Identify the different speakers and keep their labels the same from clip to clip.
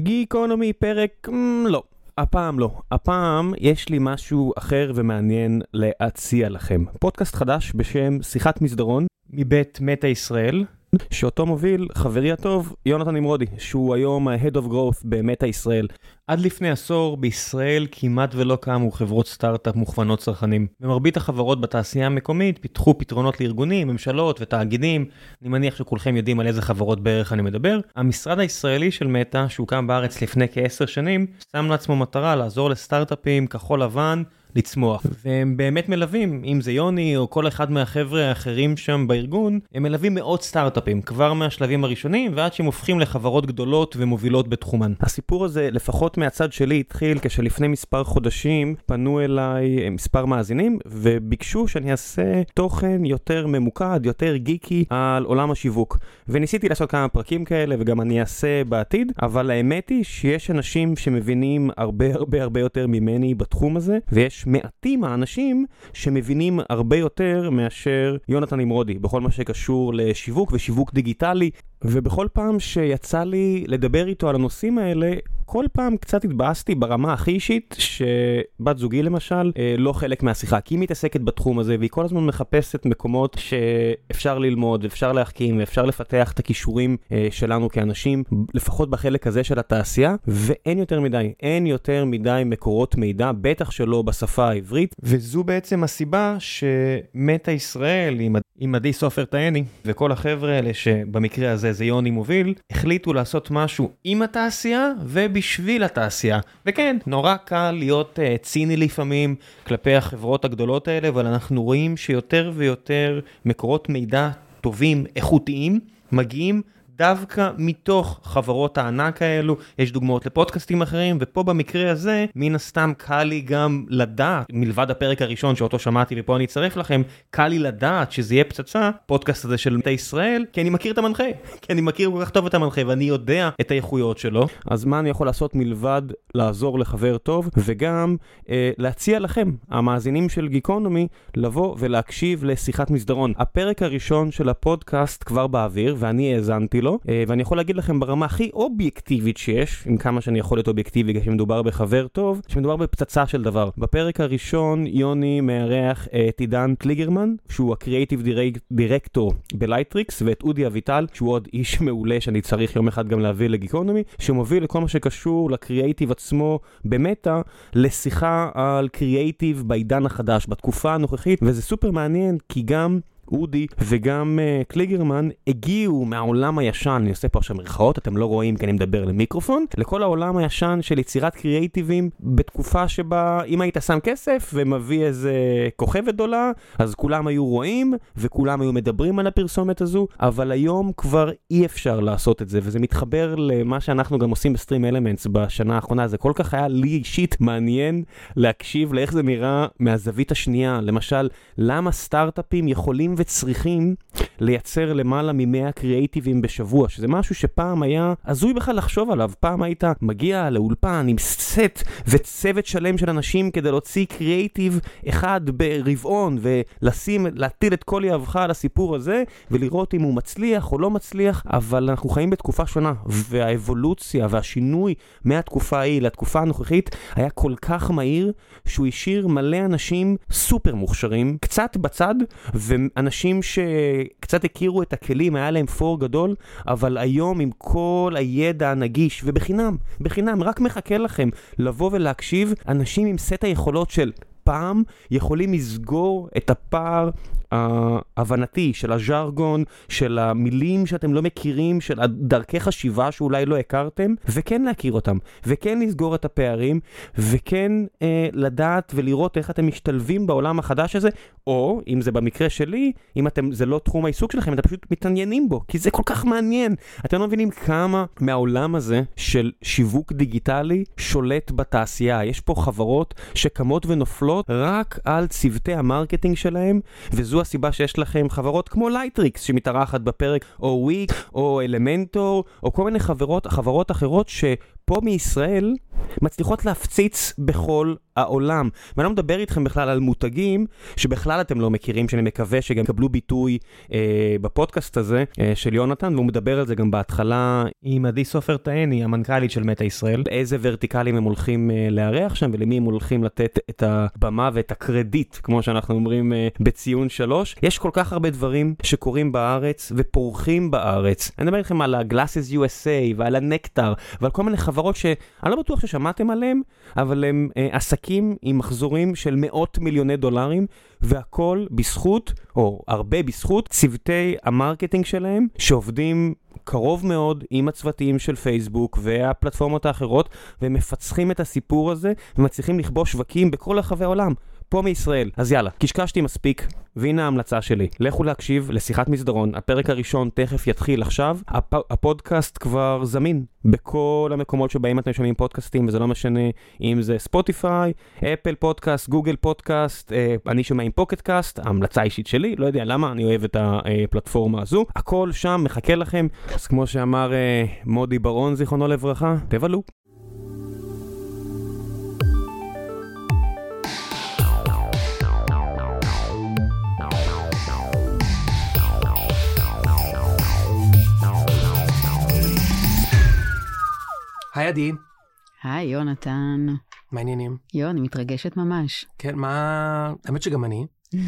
Speaker 1: גיקונומי פרק mm, לא. הפעם לא. הפעם יש לי משהו אחר ומעניין להציע לכם. פודקאסט חדש בשם שיחת מסדרון מבית מטא ישראל. שאותו מוביל חברי הטוב יונתן נמרודי, שהוא היום ה-Head of Growth במטא ישראל. עד לפני עשור בישראל כמעט ולא קמו חברות סטארט-אפ מוכוונות צרכנים. ומרבית החברות בתעשייה המקומית פיתחו פתרונות לארגונים, ממשלות ותאגידים. אני מניח שכולכם יודעים על איזה חברות בערך אני מדבר. המשרד הישראלי של מטא, שהוקם בארץ לפני כעשר שנים, שם לעצמו מטרה לעזור לסטארט-אפים כחול לבן. לצמוח. והם באמת מלווים אם זה יוני או כל אחד מהחבר'ה האחרים שם בארגון הם מלווים מאות סטארט-אפים כבר מהשלבים הראשונים ועד שהם הופכים לחברות גדולות ומובילות בתחומן. הסיפור הזה לפחות מהצד שלי התחיל כשלפני מספר חודשים פנו אליי מספר מאזינים וביקשו שאני אעשה תוכן יותר ממוקד יותר גיקי על עולם השיווק. וניסיתי לעשות כמה פרקים כאלה וגם אני אעשה בעתיד אבל האמת היא שיש אנשים שמבינים הרבה הרבה הרבה יותר ממני בתחום הזה ויש מעטים האנשים שמבינים הרבה יותר מאשר יונתן נמרודי בכל מה שקשור לשיווק ושיווק דיגיטלי. ובכל פעם שיצא לי לדבר איתו על הנושאים האלה, כל פעם קצת התבאסתי ברמה הכי אישית, שבת זוגי למשל אה, לא חלק מהשיחה, כי היא מתעסקת בתחום הזה והיא כל הזמן מחפשת מקומות שאפשר ללמוד, אפשר להחכים ואפשר לפתח את הכישורים אה, שלנו כאנשים, לפחות בחלק הזה של התעשייה, ואין יותר מדי, אין יותר מדי מקורות מידע, בטח שלא בשפה העברית, וזו בעצם הסיבה שמטה ישראל עם, עם עדי סופר טייני וכל החבר'ה האלה שבמקרה הזה זה יוני מוביל, החליטו לעשות משהו עם התעשייה ובשביל התעשייה. וכן, נורא קל להיות uh, ציני לפעמים כלפי החברות הגדולות האלה, אבל אנחנו רואים שיותר ויותר מקורות מידע טובים, איכותיים, מגיעים דווקא מתוך חברות הענק האלו, יש דוגמאות לפודקאסטים אחרים, ופה במקרה הזה, מן הסתם קל לי גם לדעת, מלבד הפרק הראשון שאותו שמעתי ופה אני אצרף לכם, קל לי לדעת שזה יהיה פצצה, פודקאסט הזה של מטה ישראל, כי אני מכיר את המנחה, כי אני מכיר כל כך טוב את המנחה ואני יודע את האיכויות שלו. אז מה אני יכול לעשות מלבד לעזור לחבר טוב, וגם אה, להציע לכם, המאזינים של גיקונומי, לבוא ולהקשיב לשיחת מסדרון. הפרק הראשון של הפודקאסט כבר באוויר, ואני האזנתי לו, אה, ואני יכול להגיד לכם ברמה הכי אובייקטיבית שיש, עם כמה שאני יכול להיות אובייקטיבי כשמדובר בחבר טוב, שמדובר בפצצה של דבר. בפרק הראשון יוני מארח את עידן קליגרמן, שהוא ה creative director בלייטריקס, ואת אודי אביטל, שהוא עוד איש מעולה שאני צריך יום אחד גם להביא לגיקונומי, שמוביל לכל מה שקשור לקריאייטיב עצמו במטא, לשיחה על קריאייטיב בעידן החדש, בתקופה הנוכחית, וזה סופר מעניין, כי גם... אודי וגם uh, קליגרמן הגיעו מהעולם הישן, אני עושה פה עכשיו מרכאות, אתם לא רואים כי אני מדבר למיקרופון, לכל העולם הישן של יצירת קריאייטיבים בתקופה שבה אם היית שם כסף ומביא איזה כוכבת גדולה, אז כולם היו רואים וכולם היו מדברים על הפרסומת הזו, אבל היום כבר אי אפשר לעשות את זה, וזה מתחבר למה שאנחנו גם עושים בסטרים אלמנטס בשנה האחרונה, זה כל כך היה לי אישית מעניין להקשיב לאיך זה נראה מהזווית השנייה, למשל, למה סטארט-אפים יכולים וצריכים לייצר למעלה מ-100 קריאייטיבים בשבוע, שזה משהו שפעם היה הזוי בכלל לחשוב עליו. פעם היית מגיע לאולפן עם סט וצוות שלם של אנשים כדי להוציא קריאייטיב אחד ברבעון ולשים, להטיל את כל יהבך על הסיפור הזה ולראות אם הוא מצליח או לא מצליח, אבל אנחנו חיים בתקופה שונה, והאבולוציה והשינוי מהתקופה ההיא לתקופה הנוכחית היה כל כך מהיר שהוא השאיר מלא אנשים סופר מוכשרים, קצת בצד, ואנשים אנשים שקצת הכירו את הכלים, היה להם פור גדול, אבל היום עם כל הידע הנגיש, ובחינם, בחינם, רק מחכה לכם לבוא ולהקשיב, אנשים עם סט היכולות של פעם יכולים לסגור את הפער ההבנתי של הז'רגון, של המילים שאתם לא מכירים, של דרכי חשיבה שאולי לא הכרתם, וכן להכיר אותם, וכן לסגור את הפערים, וכן אה, לדעת ולראות איך אתם משתלבים בעולם החדש הזה, או אם זה במקרה שלי, אם אתם, זה לא תחום העיסוק שלכם, אתם פשוט מתעניינים בו, כי זה כל כך מעניין. אתם לא מבינים כמה מהעולם הזה של שיווק דיגיטלי שולט בתעשייה. יש פה חברות שקמות ונופלות רק על צוותי ה marketing שלהם, וזו הסיבה שיש לכם חברות כמו לייטריקס שמתארחת בפרק, או וויקס, או אלמנטור, או כל מיני חברות, חברות אחרות שפה מישראל מצליחות להפציץ בכל העולם. ואני לא מדבר איתכם בכלל על מותגים שבכלל אתם לא מכירים, שאני מקווה שגם יקבלו ביטוי אה, בפודקאסט הזה אה, של יונתן, והוא מדבר על זה גם בהתחלה עם עדי סופר תהני, המנכ"לית של מטא ישראל, איזה ורטיקלים הם הולכים אה, לארח שם ולמי הם הולכים לתת את הבמה ואת הקרדיט, כמו שאנחנו אומרים אה, בציון שלוש. יש כל כך הרבה דברים שקורים בארץ ופורחים בארץ. אני מדבר איתכם על ה-Glasses USA ועל הנקטר ועל כל מיני חברות שאני לא בטוח ששמעתם עליהן, אבל הם אה, עסקים עם מחזורים של מאות מיליוני דולרים, והכל בזכות, או הרבה בזכות, צוותי ה marketing שלהם, שעובדים קרוב מאוד עם הצוותים של פייסבוק והפלטפורמות האחרות, והם מפצחים את הסיפור הזה, ומצליחים לכבוש שווקים בכל רחבי העולם. פה מישראל. אז יאללה, קשקשתי מספיק, והנה ההמלצה שלי. לכו להקשיב לשיחת מסדרון, הפרק הראשון תכף יתחיל עכשיו. הפ הפודקאסט כבר זמין בכל המקומות שבהם אתם שומעים פודקאסטים, וזה לא משנה אם זה ספוטיפיי, אפל פודקאסט, גוגל פודקאסט, אה, אני שומע עם Pocket Cast, המלצה אישית שלי, לא יודע למה, אני אוהב את הפלטפורמה הזו. הכל שם מחכה לכם, אז כמו שאמר אה, מודי בר-און, זיכרונו לברכה, תבלו.
Speaker 2: היי עדי.
Speaker 3: היי יונתן.
Speaker 2: מה העניינים?
Speaker 3: יו, אני מתרגשת ממש.
Speaker 2: כן, מה... האמת שגם אני.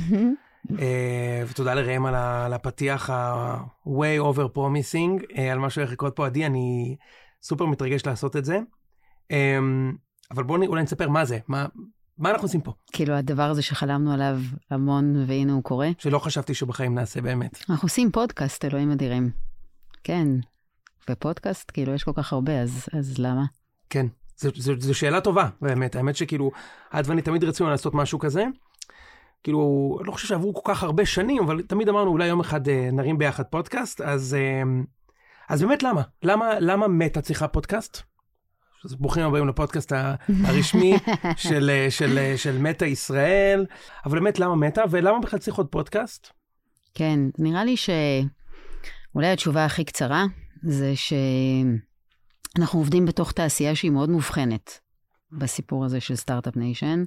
Speaker 2: אה, ותודה לראם על הפתיח ה-way over promising, אה, על מה שהולך לקרות פה עדי, אני סופר מתרגש לעשות את זה. אה, אבל בואו אולי נספר מה זה, מה, מה אנחנו עושים פה?
Speaker 3: כאילו הדבר הזה שחלמנו עליו המון והנה הוא קורה.
Speaker 2: שלא חשבתי שבחיים נעשה באמת.
Speaker 3: אנחנו עושים פודקאסט, אלוהים אדירים. כן, בפודקאסט, כאילו, יש כל כך הרבה, אז, אז למה?
Speaker 2: כן, זו שאלה טובה, באמת. האמת שכאילו, את ואני תמיד רצינו לעשות משהו כזה. כאילו, לא חושב שעברו כל כך הרבה שנים, אבל תמיד אמרנו, אולי יום אחד אה, נרים ביחד פודקאסט, אז, אה, אז באמת למה? למה, למה מטה צריכה פודקאסט? אז ברוכים הבאים לפודקאסט הרשמי של, אה, של, של, של מטה ישראל, אבל באמת למה מטה, ולמה בכלל צריך עוד פודקאסט?
Speaker 3: כן, נראה לי שאולי התשובה הכי קצרה, זה שאנחנו עובדים בתוך תעשייה שהיא מאוד מובחנת בסיפור הזה של startup nation.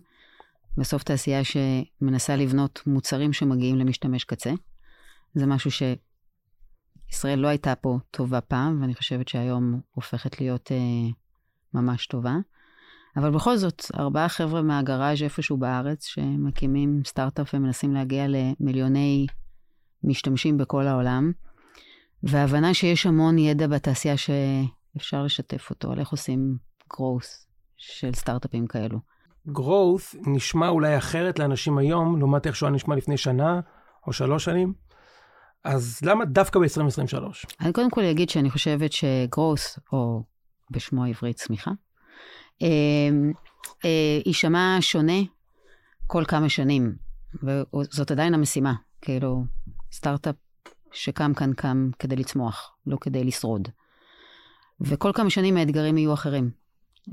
Speaker 3: בסוף תעשייה שמנסה לבנות מוצרים שמגיעים למשתמש קצה. זה משהו שישראל לא הייתה פה טובה פעם, ואני חושבת שהיום הופכת להיות אה, ממש טובה. אבל בכל זאת, ארבעה חבר'ה מהגראז' איפשהו בארץ, שמקימים סטארט-אפ ומנסים להגיע למיליוני משתמשים בכל העולם. והבנה שיש המון ידע בתעשייה שאפשר לשתף אותו, על איך עושים growth של סטארט-אפים כאלו.
Speaker 2: growth נשמע אולי אחרת לאנשים היום, לעומת איך שהוא נשמע לפני שנה או שלוש שנים. אז למה דווקא ב-2023?
Speaker 3: אני קודם כל אגיד שאני חושבת ש-growth, או בשמו העברי צמיחה, אה, אה, יישמע שונה כל כמה שנים, וזאת עדיין המשימה. כאילו, סטארט-אפ שקם כאן קם כדי לצמוח, לא כדי לשרוד. וכל כמה שנים האתגרים יהיו אחרים.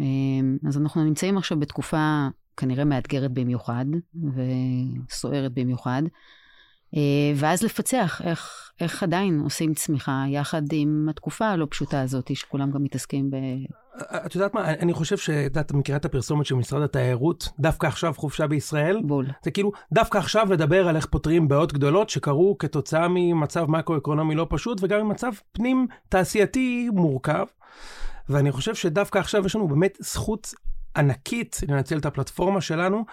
Speaker 3: אמ, אז אנחנו נמצאים עכשיו בתקופה כנראה מאתגרת במיוחד, וסוערת במיוחד, ואז לפצח איך, איך עדיין עושים צמיחה יחד עם התקופה הלא פשוטה הזאת, שכולם גם מתעסקים ב...
Speaker 2: את יודעת מה, אני חושב שאת מכירה את הפרסומת של משרד התיירות, דווקא עכשיו חופשה בישראל.
Speaker 3: בול.
Speaker 2: זה כאילו, דווקא עכשיו לדבר על איך פותרים בעיות גדולות שקרו כתוצאה ממצב מקרו-אקונומי לא פשוט, וגם ממצב פנים תעשייתי מורכב. ואני חושב שדווקא עכשיו יש לנו באמת זכות ענקית לנצל את הפלטפורמה שלנו,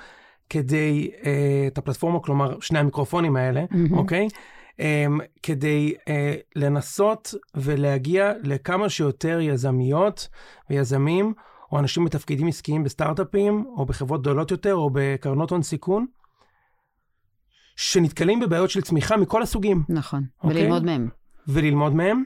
Speaker 2: כדי, אה, את הפלטפורמה, כלומר, שני המיקרופונים האלה, mm-hmm. אוקיי? um, כדי uh, לנסות ולהגיע לכמה שיותר יזמיות ויזמים, או אנשים בתפקידים עסקיים בסטארט-אפים, או בחברות גדולות יותר, או בקרנות הון סיכון, שנתקלים בבעיות של צמיחה מכל הסוגים.
Speaker 3: נכון? אוקיי? וללמוד מהם.
Speaker 2: וללמוד מהם.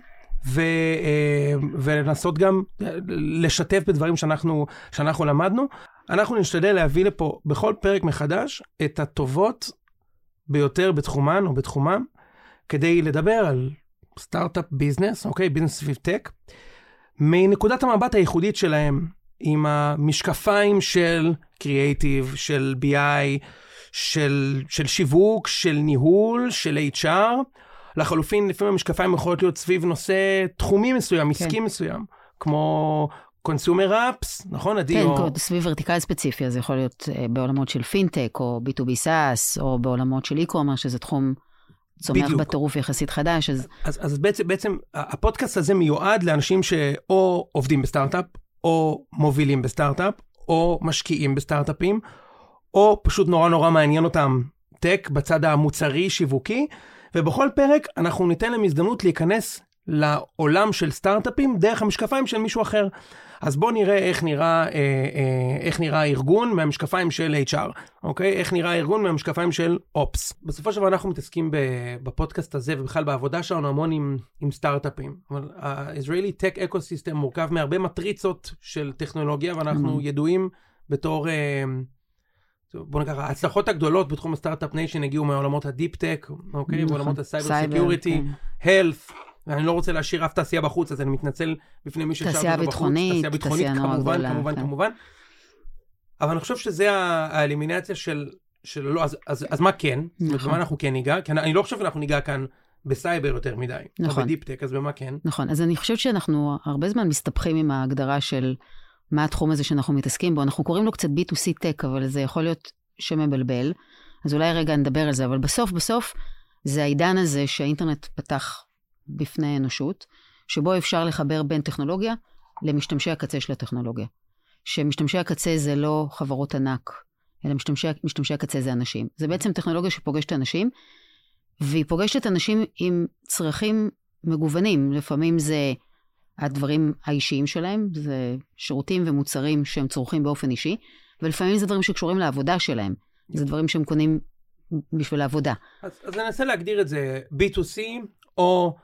Speaker 2: ו, uh, ולנסות גם לשתף בדברים שאנחנו, שאנחנו למדנו. אנחנו נשתדל להביא לפה בכל פרק מחדש את הטובות ביותר בתחומן או בתחומם, כדי לדבר על startup business, אוקיי? business סביב tech, מנקודת המבט הייחודית שלהם, עם המשקפיים של קריאייטיב, של BI, של, של שיווק, של ניהול, של HR. לחלופין, לפעמים המשקפיים יכולות להיות סביב נושא תחומי מסוים, עסקי כן. מסוים, כמו consumer apps, נכון, עדי?
Speaker 3: כן,
Speaker 2: או...
Speaker 3: סביב vertical ספציפי, אז זה יכול להיות אה, בעולמות של פינטק, או B2B SaaS, או בעולמות של e-commerce, שזה תחום צומח
Speaker 2: בדיוק.
Speaker 3: בטירוף יחסית חדש, אז
Speaker 2: אז, אז בעצם, בעצם הפודקאסט הזה מיועד לאנשים שאו עובדים בסטארט-אפ, או מובילים בסטארט-אפ, או משקיעים בסטארט-אפים, או פשוט נורא נורא מעניין אותם tech בצד המוצרי-שיווקי, ובכל פרק אנחנו ניתן להם הזדמנות להיכנס לעולם של סטארט-אפים דרך המשקפיים של מישהו אחר. אז בואו נראה איך נראה, אה, אה, איך נראה הארגון מהמשקפיים של HR, אוקיי? איך נראה הארגון מהמשקפיים של ops. בסופו של דבר אנחנו מתעסקים בפודקאסט הזה ובכלל בעבודה שלנו המון עם, עם סטארט-אפים. אבל ה-Israeli Tech Ecosystem מורכב מהרבה מטריצות של טכנולוגיה ואנחנו
Speaker 3: Mhm.
Speaker 2: ידועים בתור... אה, בוא נקרא, ההצלחות הגדולות בתחום ה startup nation הגיעו מעולמות ה deep
Speaker 3: tech, אוקיי?
Speaker 2: ועולמות הסייבר
Speaker 3: cyber,
Speaker 2: security,
Speaker 3: כן.
Speaker 2: ואני לא רוצה להשאיר אף תעשייה בחוץ, אז אני מתנצל בפני מי ששאר אותו בחוץ. תעשייה ביטחונית,
Speaker 3: תעשייה
Speaker 2: כמובן,
Speaker 3: גדולה,
Speaker 2: כמובן,
Speaker 3: כן.
Speaker 2: כמובן. אבל אני חושב שזה האלימינציה של, של לא, אז, אז, אז מה כן?
Speaker 3: נכון.
Speaker 2: במה אנחנו כן ניגע? כי אני, אני לא חושב שאנחנו ניגע כאן בסייבר יותר מדי.
Speaker 3: נכון.
Speaker 2: או ב deep tech, אז במה כן?
Speaker 3: נכון, אז אני חושבת שאנחנו הרבה זמן מסתבכים עם ההגדרה של מה התחום הזה שאנחנו מתעסקים בו. אנחנו קוראים לו קצת B2C Tech, אבל זה יכול להיות שם מבלבל. אז אולי רגע נדבר על זה, אבל בסוף, בסוף, זה העידן הזה שהאינטרנט פתח בפני האנושות, שבו אפשר לחבר בין טכנולוגיה למשתמשי הקצה של הטכנולוגיה. שמשתמשי הקצה זה לא חברות ענק, אלא משתמשי, משתמשי הקצה זה אנשים. זה בעצם טכנולוגיה שפוגשת אנשים, והיא פוגשת אנשים עם צרכים מגוונים. לפעמים זה הדברים האישיים שלהם, זה שירותים ומוצרים שהם צורכים באופן אישי, ולפעמים זה דברים שקשורים לעבודה שלהם. זה דברים שהם קונים בשביל העבודה.
Speaker 2: אז, אז אני אנסה להגדיר את זה B2C, או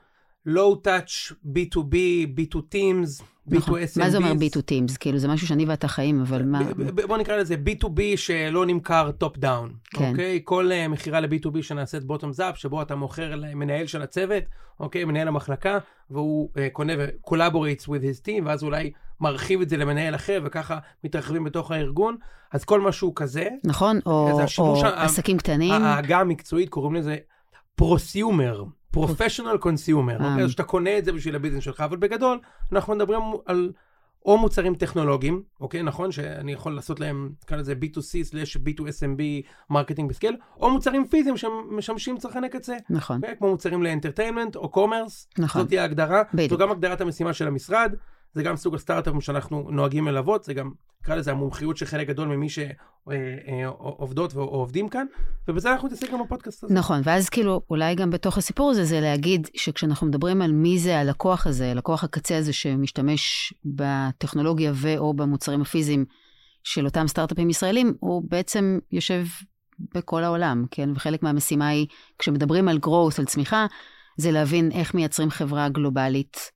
Speaker 2: low touch, B2B, B2 Teams, B2
Speaker 3: נכון.
Speaker 2: SMBs.
Speaker 3: מה זה אומר B2 Teams? כאילו, זה משהו שאני ואתה חיים, אבל מה...
Speaker 2: ב- בוא נקרא לזה B2B שלא נמכר top down,
Speaker 3: כן.
Speaker 2: אוקיי? כל uh, מכירה ל-B2B שנעשית bottoms up, שבו אתה מוכר למנהל של הצוות, אוקיי? מנהל המחלקה, והוא uh, קונה ו-collaborates with his team, ואז אולי מרחיב את זה למנהל אחר, וככה מתרחבים בתוך הארגון. אז כל משהו כזה,
Speaker 3: נכון? או, או
Speaker 2: ה-
Speaker 3: עסקים קטנים.
Speaker 2: העגה המקצועית קוראים לזה prosumer, professional consumer,
Speaker 3: אה.
Speaker 2: אוקיי? אז שאתה קונה את זה בשביל ה business שלך, אבל בגדול, אנחנו מדברים על או מוצרים טכנולוגיים, אוקיי? נכון שאני יכול לעשות להם, נקרא לזה B2C/B2SMB marketing ב scale, או מוצרים פיזיים שמשמשים צרכני קצה,
Speaker 3: נכון,
Speaker 2: אוקיי? כמו מוצרים ל entertainment או commerce,
Speaker 3: נכון.
Speaker 2: זאת תהיה ההגדרה,
Speaker 3: בדיוק.
Speaker 2: זו גם הגדרת המשימה של המשרד, זה גם סוג הסטארט-אפים שאנחנו נוהגים ללוות, זה גם, נקרא לזה המומחיות של חלק גדול ממי שעובדות או עובדים כאן, ובזה אנחנו נתעסק גם בפודקאסט הזה.
Speaker 3: נכון, ואז כאילו, אולי גם בתוך הסיפור הזה, זה להגיד שכשאנחנו מדברים על מי זה הלקוח הזה, לקוח הקצה הזה שמשתמש בטכנולוגיה ו/או במוצרים הפיזיים של אותם סטארט-אפים ישראלים, הוא בעצם יושב בכל העולם, כן? וחלק מהמשימה היא, כשמדברים על growth, על צמיחה, זה להבין איך מייצרים חברה גלובלית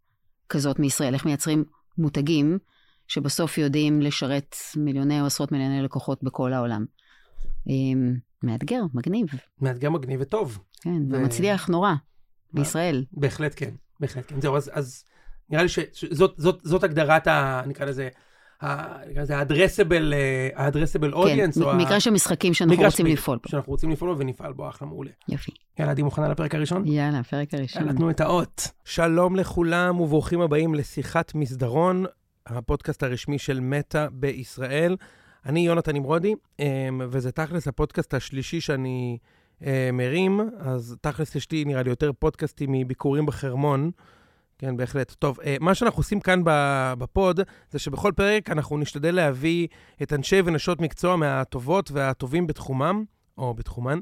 Speaker 3: כזאת מישראל, איך מייצרים מותגים שבסוף יודעים לשרת מיליוני או עשרות מיליוני לקוחות בכל העולם. אמ, מאתגר, מגניב,
Speaker 2: מאתגר מגניב וטוב.
Speaker 3: כן,
Speaker 2: ו-
Speaker 3: ומצליח נורא בישראל.
Speaker 2: בהחלט כן, בהחלט כן. זהו, אז, אז נראה לי שזאת זאת, זאת הגדרת ה... נקרא לזה, ה- נקרא לזה ה-addressable, אה, ה-addressable
Speaker 3: כן, מגרש המשחקים שאנחנו רוצים לפעול בו.
Speaker 2: שאנחנו רוצים לפעול בו ונפעל בו, אחלה מעולה.
Speaker 3: יופי.
Speaker 2: יאללה, עדי מוכנה לפרק הראשון?
Speaker 3: יאללה, הפרק הראשון.
Speaker 2: יאללה, תנו את האות. שלום לכולם וברוכים הבאים לשיחת מסדרון, הפודקאסט הרשמי של מטא בישראל. אני יונתן נמרודי, אמ, וזה תכלס הפודקאסט השלישי שאני אה, מרים, אז תכלס יש לי נראה לי יותר פודקאסטים מביקורים בחרמון. כן, בהחלט. טוב, אה, מה שאנחנו עושים כאן בפוד, זה שבכל פרק אנחנו נשתדל להביא את אנשי ונשות מקצוע מהטובות והטובים בתחומם, או בתחומן,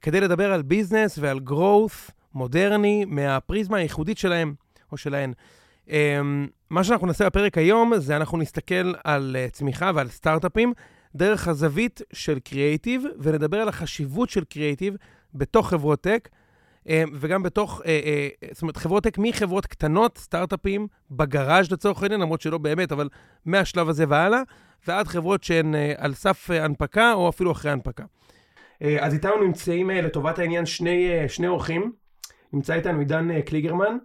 Speaker 2: כדי לדבר על ביזנס ועל growth מודרני מהפריזמה הייחודית שלהם, או שלהן. אמ, מה שאנחנו נעשה בפרק היום, זה אנחנו נסתכל על אה, צמיחה ועל סטארט-אפים דרך הזווית של קריאייטיב, ונדבר על החשיבות של קריאייטיב בתוך חברות טק, וגם בתוך, אה, אה, זאת אומרת, חברות טק מחברות קטנות, סטארט-אפים, בגראז' לצורך העניין, למרות שלא באמת, אבל מהשלב הזה והלאה, ועד חברות שהן אה, על סף אה, הנפקה, או אפילו אחרי הנפקה. אה, אז איתנו נמצאים אה, לטובת העניין שני, אה, שני אורחים. נמצא איתנו עידן אה, קליגרמן,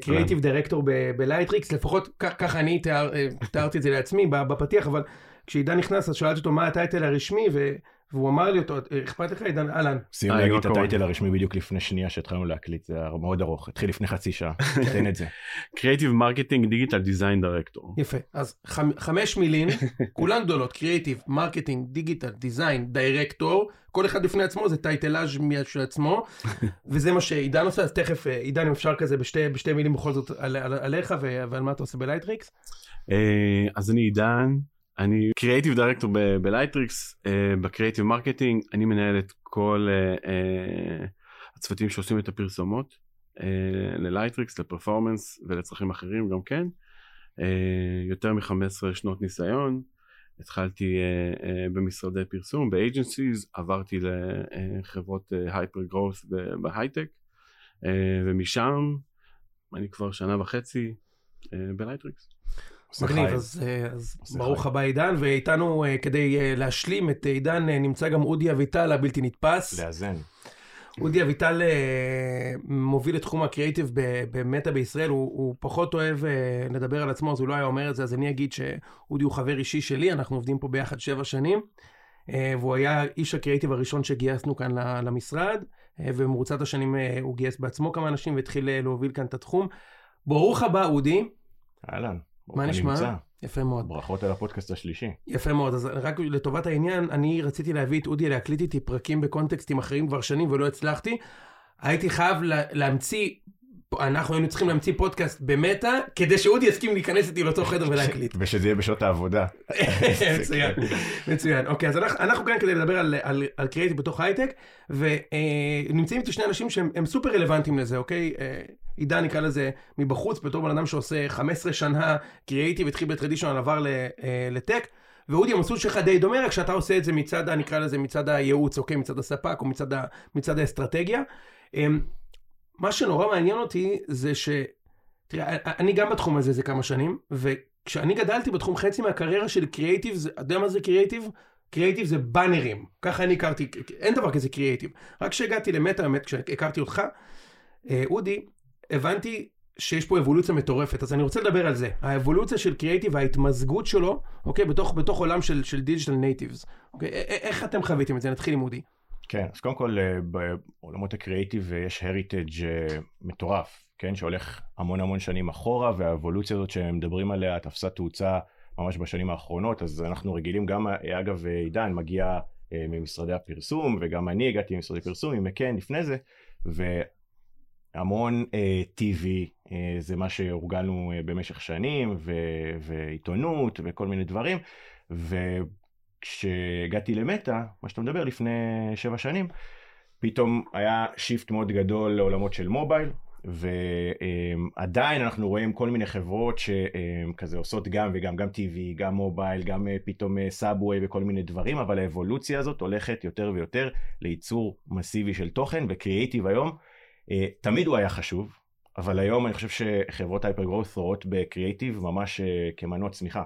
Speaker 2: creative director בלייטריקס, לפחות ככה אני תיאר, אה, תיארתי את זה לעצמי בפתיח, אבל כשעידן נכנס אז שאלתי אותו מה ה title הרשמי, ו- והוא אמר לי אותו, אכפת לך עידן, אהלן.
Speaker 4: סיימנו להגיד את ה title הרשמי בדיוק לפני שנייה שהתחלנו להקליט, זה מאוד ארוך, התחיל לפני חצי שעה, תן את זה.
Speaker 5: creative marketing digital design director.
Speaker 2: יפה, אז חמש מילים, כולן גדולות, creative marketing digital design director, כל אחד בפני עצמו זה טייטלאז' של עצמו, וזה מה שעידן עושה, אז תכף עידן אם אפשר כזה בשתי, בשתי מילים בכל זאת על, על, עליך ועל מה אתה עושה בלייטריקס.
Speaker 5: אז אני עידן. אני creative director בלייטריקס, ב creative marketing, אני מנהל את כל uh, uh, הצוותים שעושים את הפרסומות uh, ללייטריקס, ל performance ולצרכים אחרים גם כן. יותר מ-15 שנות ניסיון, התחלתי במשרדי פרסום, ב agencies, עברתי לחברות hyper growth בהייטק, ומשם אני כבר שנה וחצי בלייטריקס.
Speaker 2: מגניב, אז, אז ברוך הבא עידן, ואיתנו כדי להשלים את עידן נמצא גם אודי אביטל הבלתי נתפס.
Speaker 4: לאזן.
Speaker 2: אודי אביטל מוביל את תחום הקריאיטיב במטא בישראל, הוא, הוא פחות אוהב לדבר על עצמו, אז הוא לא היה אומר את זה, אז אני אגיד שאודי הוא חבר אישי שלי, אנחנו עובדים פה ביחד שבע שנים, והוא היה איש הקריאיטיב הראשון שגייסנו כאן למשרד, ובמרוצת השנים הוא גייס בעצמו כמה אנשים והתחיל להוביל כאן את התחום. ברוך הבא אודי.
Speaker 4: אהלן.
Speaker 2: מה נשמע? יפה מאוד.
Speaker 4: ברכות על הפודקאסט השלישי.
Speaker 2: יפה מאוד, אז רק לטובת העניין, אני רציתי להביא את אודי להקליט איתי פרקים בקונטקסטים אחרים כבר שנים ולא הצלחתי. הייתי חייב להמציא אנחנו היינו צריכים להמציא פודקאסט במטא, כדי שאודי יסכים להיכנס איתי לאותו חדר ולהקליט.
Speaker 4: ושזה יהיה בשעות העבודה.
Speaker 2: מצוין, מצוין. אוקיי, אז אנחנו כאן כדי לדבר על קריאיטיב בתוך הייטק, ונמצאים איתי שני אנשים שהם סופר רלוונטיים לזה, אוקיי? עידן נקרא לזה מבחוץ, בתור בן אדם שעושה 15 שנה קריאיטיב, התחיל בטרדישיונל, עבר לטק. ואודי המסלול שלך די דומה, רק שאתה עושה את זה מצד, נקרא לזה מצד הייעוץ, אוקיי? מצד הספק או מצד, מצד האסטרטגיה. מה שנורא מעניין אותי זה ש... תראה, אני גם בתחום הזה זה כמה שנים, וכשאני גדלתי בתחום חצי מהקריירה של קריאייטיב, אתה יודע מה זה קריאייטיב? קריאייטיב זה באנרים, ככה אני הכרתי, אין דבר כזה קריאייטיב. רק כשהגעתי למטא, באמת, כשהכרתי אותך, אודי, הבנתי שיש פה אבולוציה מטורפת, אז אני רוצה לדבר על זה. האבולוציה של קריאייטיב, ההתמזגות שלו, אוקיי, בתוך, בתוך עולם של, של digital natives. אוקיי, איך אתם חוויתם את זה? נתחיל עם אודי.
Speaker 4: כן, אז קודם כל בעולמות הקריאיטיב יש heritage מטורף, כן, שהולך המון המון שנים אחורה, והאבולוציה הזאת שהם מדברים עליה תפסה תאוצה ממש בשנים האחרונות, אז אנחנו רגילים גם, אגב, עידן מגיע ממשרדי הפרסום, וגם אני הגעתי ממשרדי פרסום, עם מקן לפני זה, והמון TV זה מה שהורגלנו במשך שנים, ו- ועיתונות וכל מיני דברים, ו... כשהגעתי למטא, מה שאתה מדבר לפני שבע שנים, פתאום היה shift מאוד גדול לעולמות של מובייל, ועדיין אנחנו רואים כל מיני חברות שכזה עושות גם וגם, גם TV, גם מובייל, גם פתאום subway וכל מיני דברים, אבל האבולוציה הזאת הולכת יותר ויותר לייצור מסיבי של תוכן, וקריאיטיב היום, תמיד הוא היה חשוב, אבל היום אני חושב שחברות hyper growth רואות בקריאיטיב ממש כמנוע צמיחה.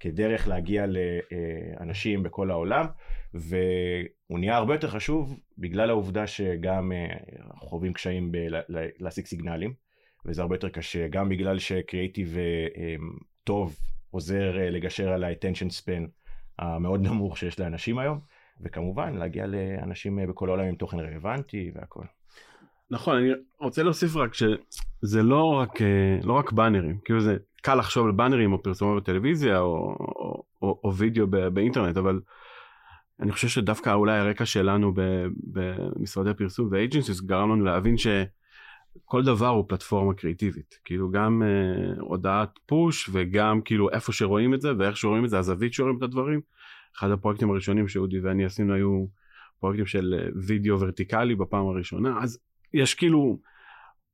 Speaker 4: כדרך להגיע לאנשים בכל העולם, והוא נהיה הרבה יותר חשוב בגלל העובדה שגם חווים קשיים להשיג סיגנלים, וזה הרבה יותר קשה, גם בגלל שקריאיטיב טוב עוזר לגשר על ה-attention span המאוד נמוך שיש לאנשים היום, וכמובן להגיע לאנשים בכל העולם עם תוכן רלוונטי והכל.
Speaker 5: נכון, אני רוצה להוסיף רק שזה לא רק, לא רק באנרים, כאילו זה קל לחשוב על באנרים או פרסומות בטלוויזיה או, או, או, או וידאו באינטרנט, אבל אני חושב שדווקא אולי הרקע שלנו במשרדי פרסום ואייג'נסיס גרם לנו להבין שכל דבר הוא פלטפורמה קריאיטיבית, כאילו גם אה, הודעת פוש וגם כאילו איפה שרואים את זה ואיך שרואים את זה, הזווית שרואים את הדברים. אחד הפרויקטים הראשונים שאודי ואני עשינו היו פרויקטים של וידאו ורטיקלי בפעם הראשונה, אז יש כאילו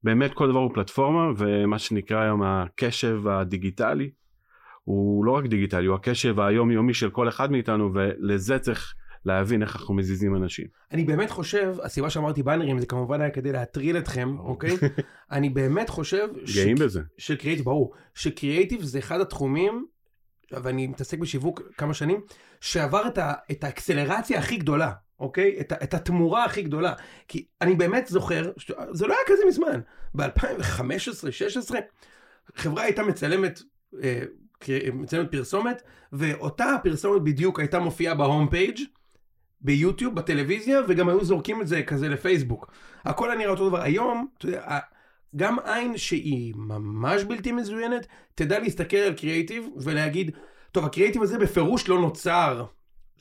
Speaker 5: באמת כל דבר הוא פלטפורמה ומה שנקרא היום הקשב הדיגיטלי הוא לא רק דיגיטלי הוא הקשב היומיומי של כל אחד מאיתנו ולזה צריך להבין איך אנחנו מזיזים אנשים.
Speaker 2: אני באמת חושב הסיבה שאמרתי באנרים זה כמובן היה כדי להטריל אתכם אוקיי אני באמת חושב
Speaker 5: גאים. בזה
Speaker 2: שקריאיטיב ברור שקריאיטיב זה אחד התחומים ואני מתעסק בשיווק כמה שנים שעבר את, ה... את האקסלרציה הכי גדולה אוקיי? את, את התמורה הכי גדולה. כי אני באמת זוכר, זה לא היה כזה מזמן, ב-2015-2016, חברה הייתה מצלמת, אה, מצלמת פרסומת, ואותה הפרסומת בדיוק הייתה מופיעה בהום פייג' ביוטיוב, בטלוויזיה, וגם היו זורקים את זה כזה לפייסבוק. הכל היה נראה אותו דבר. היום, אתה יודע, גם עין שהיא ממש בלתי מזוינת, תדע להסתכל על קריאיטיב ולהגיד, טוב, הקריאיטיב הזה בפירוש לא נוצר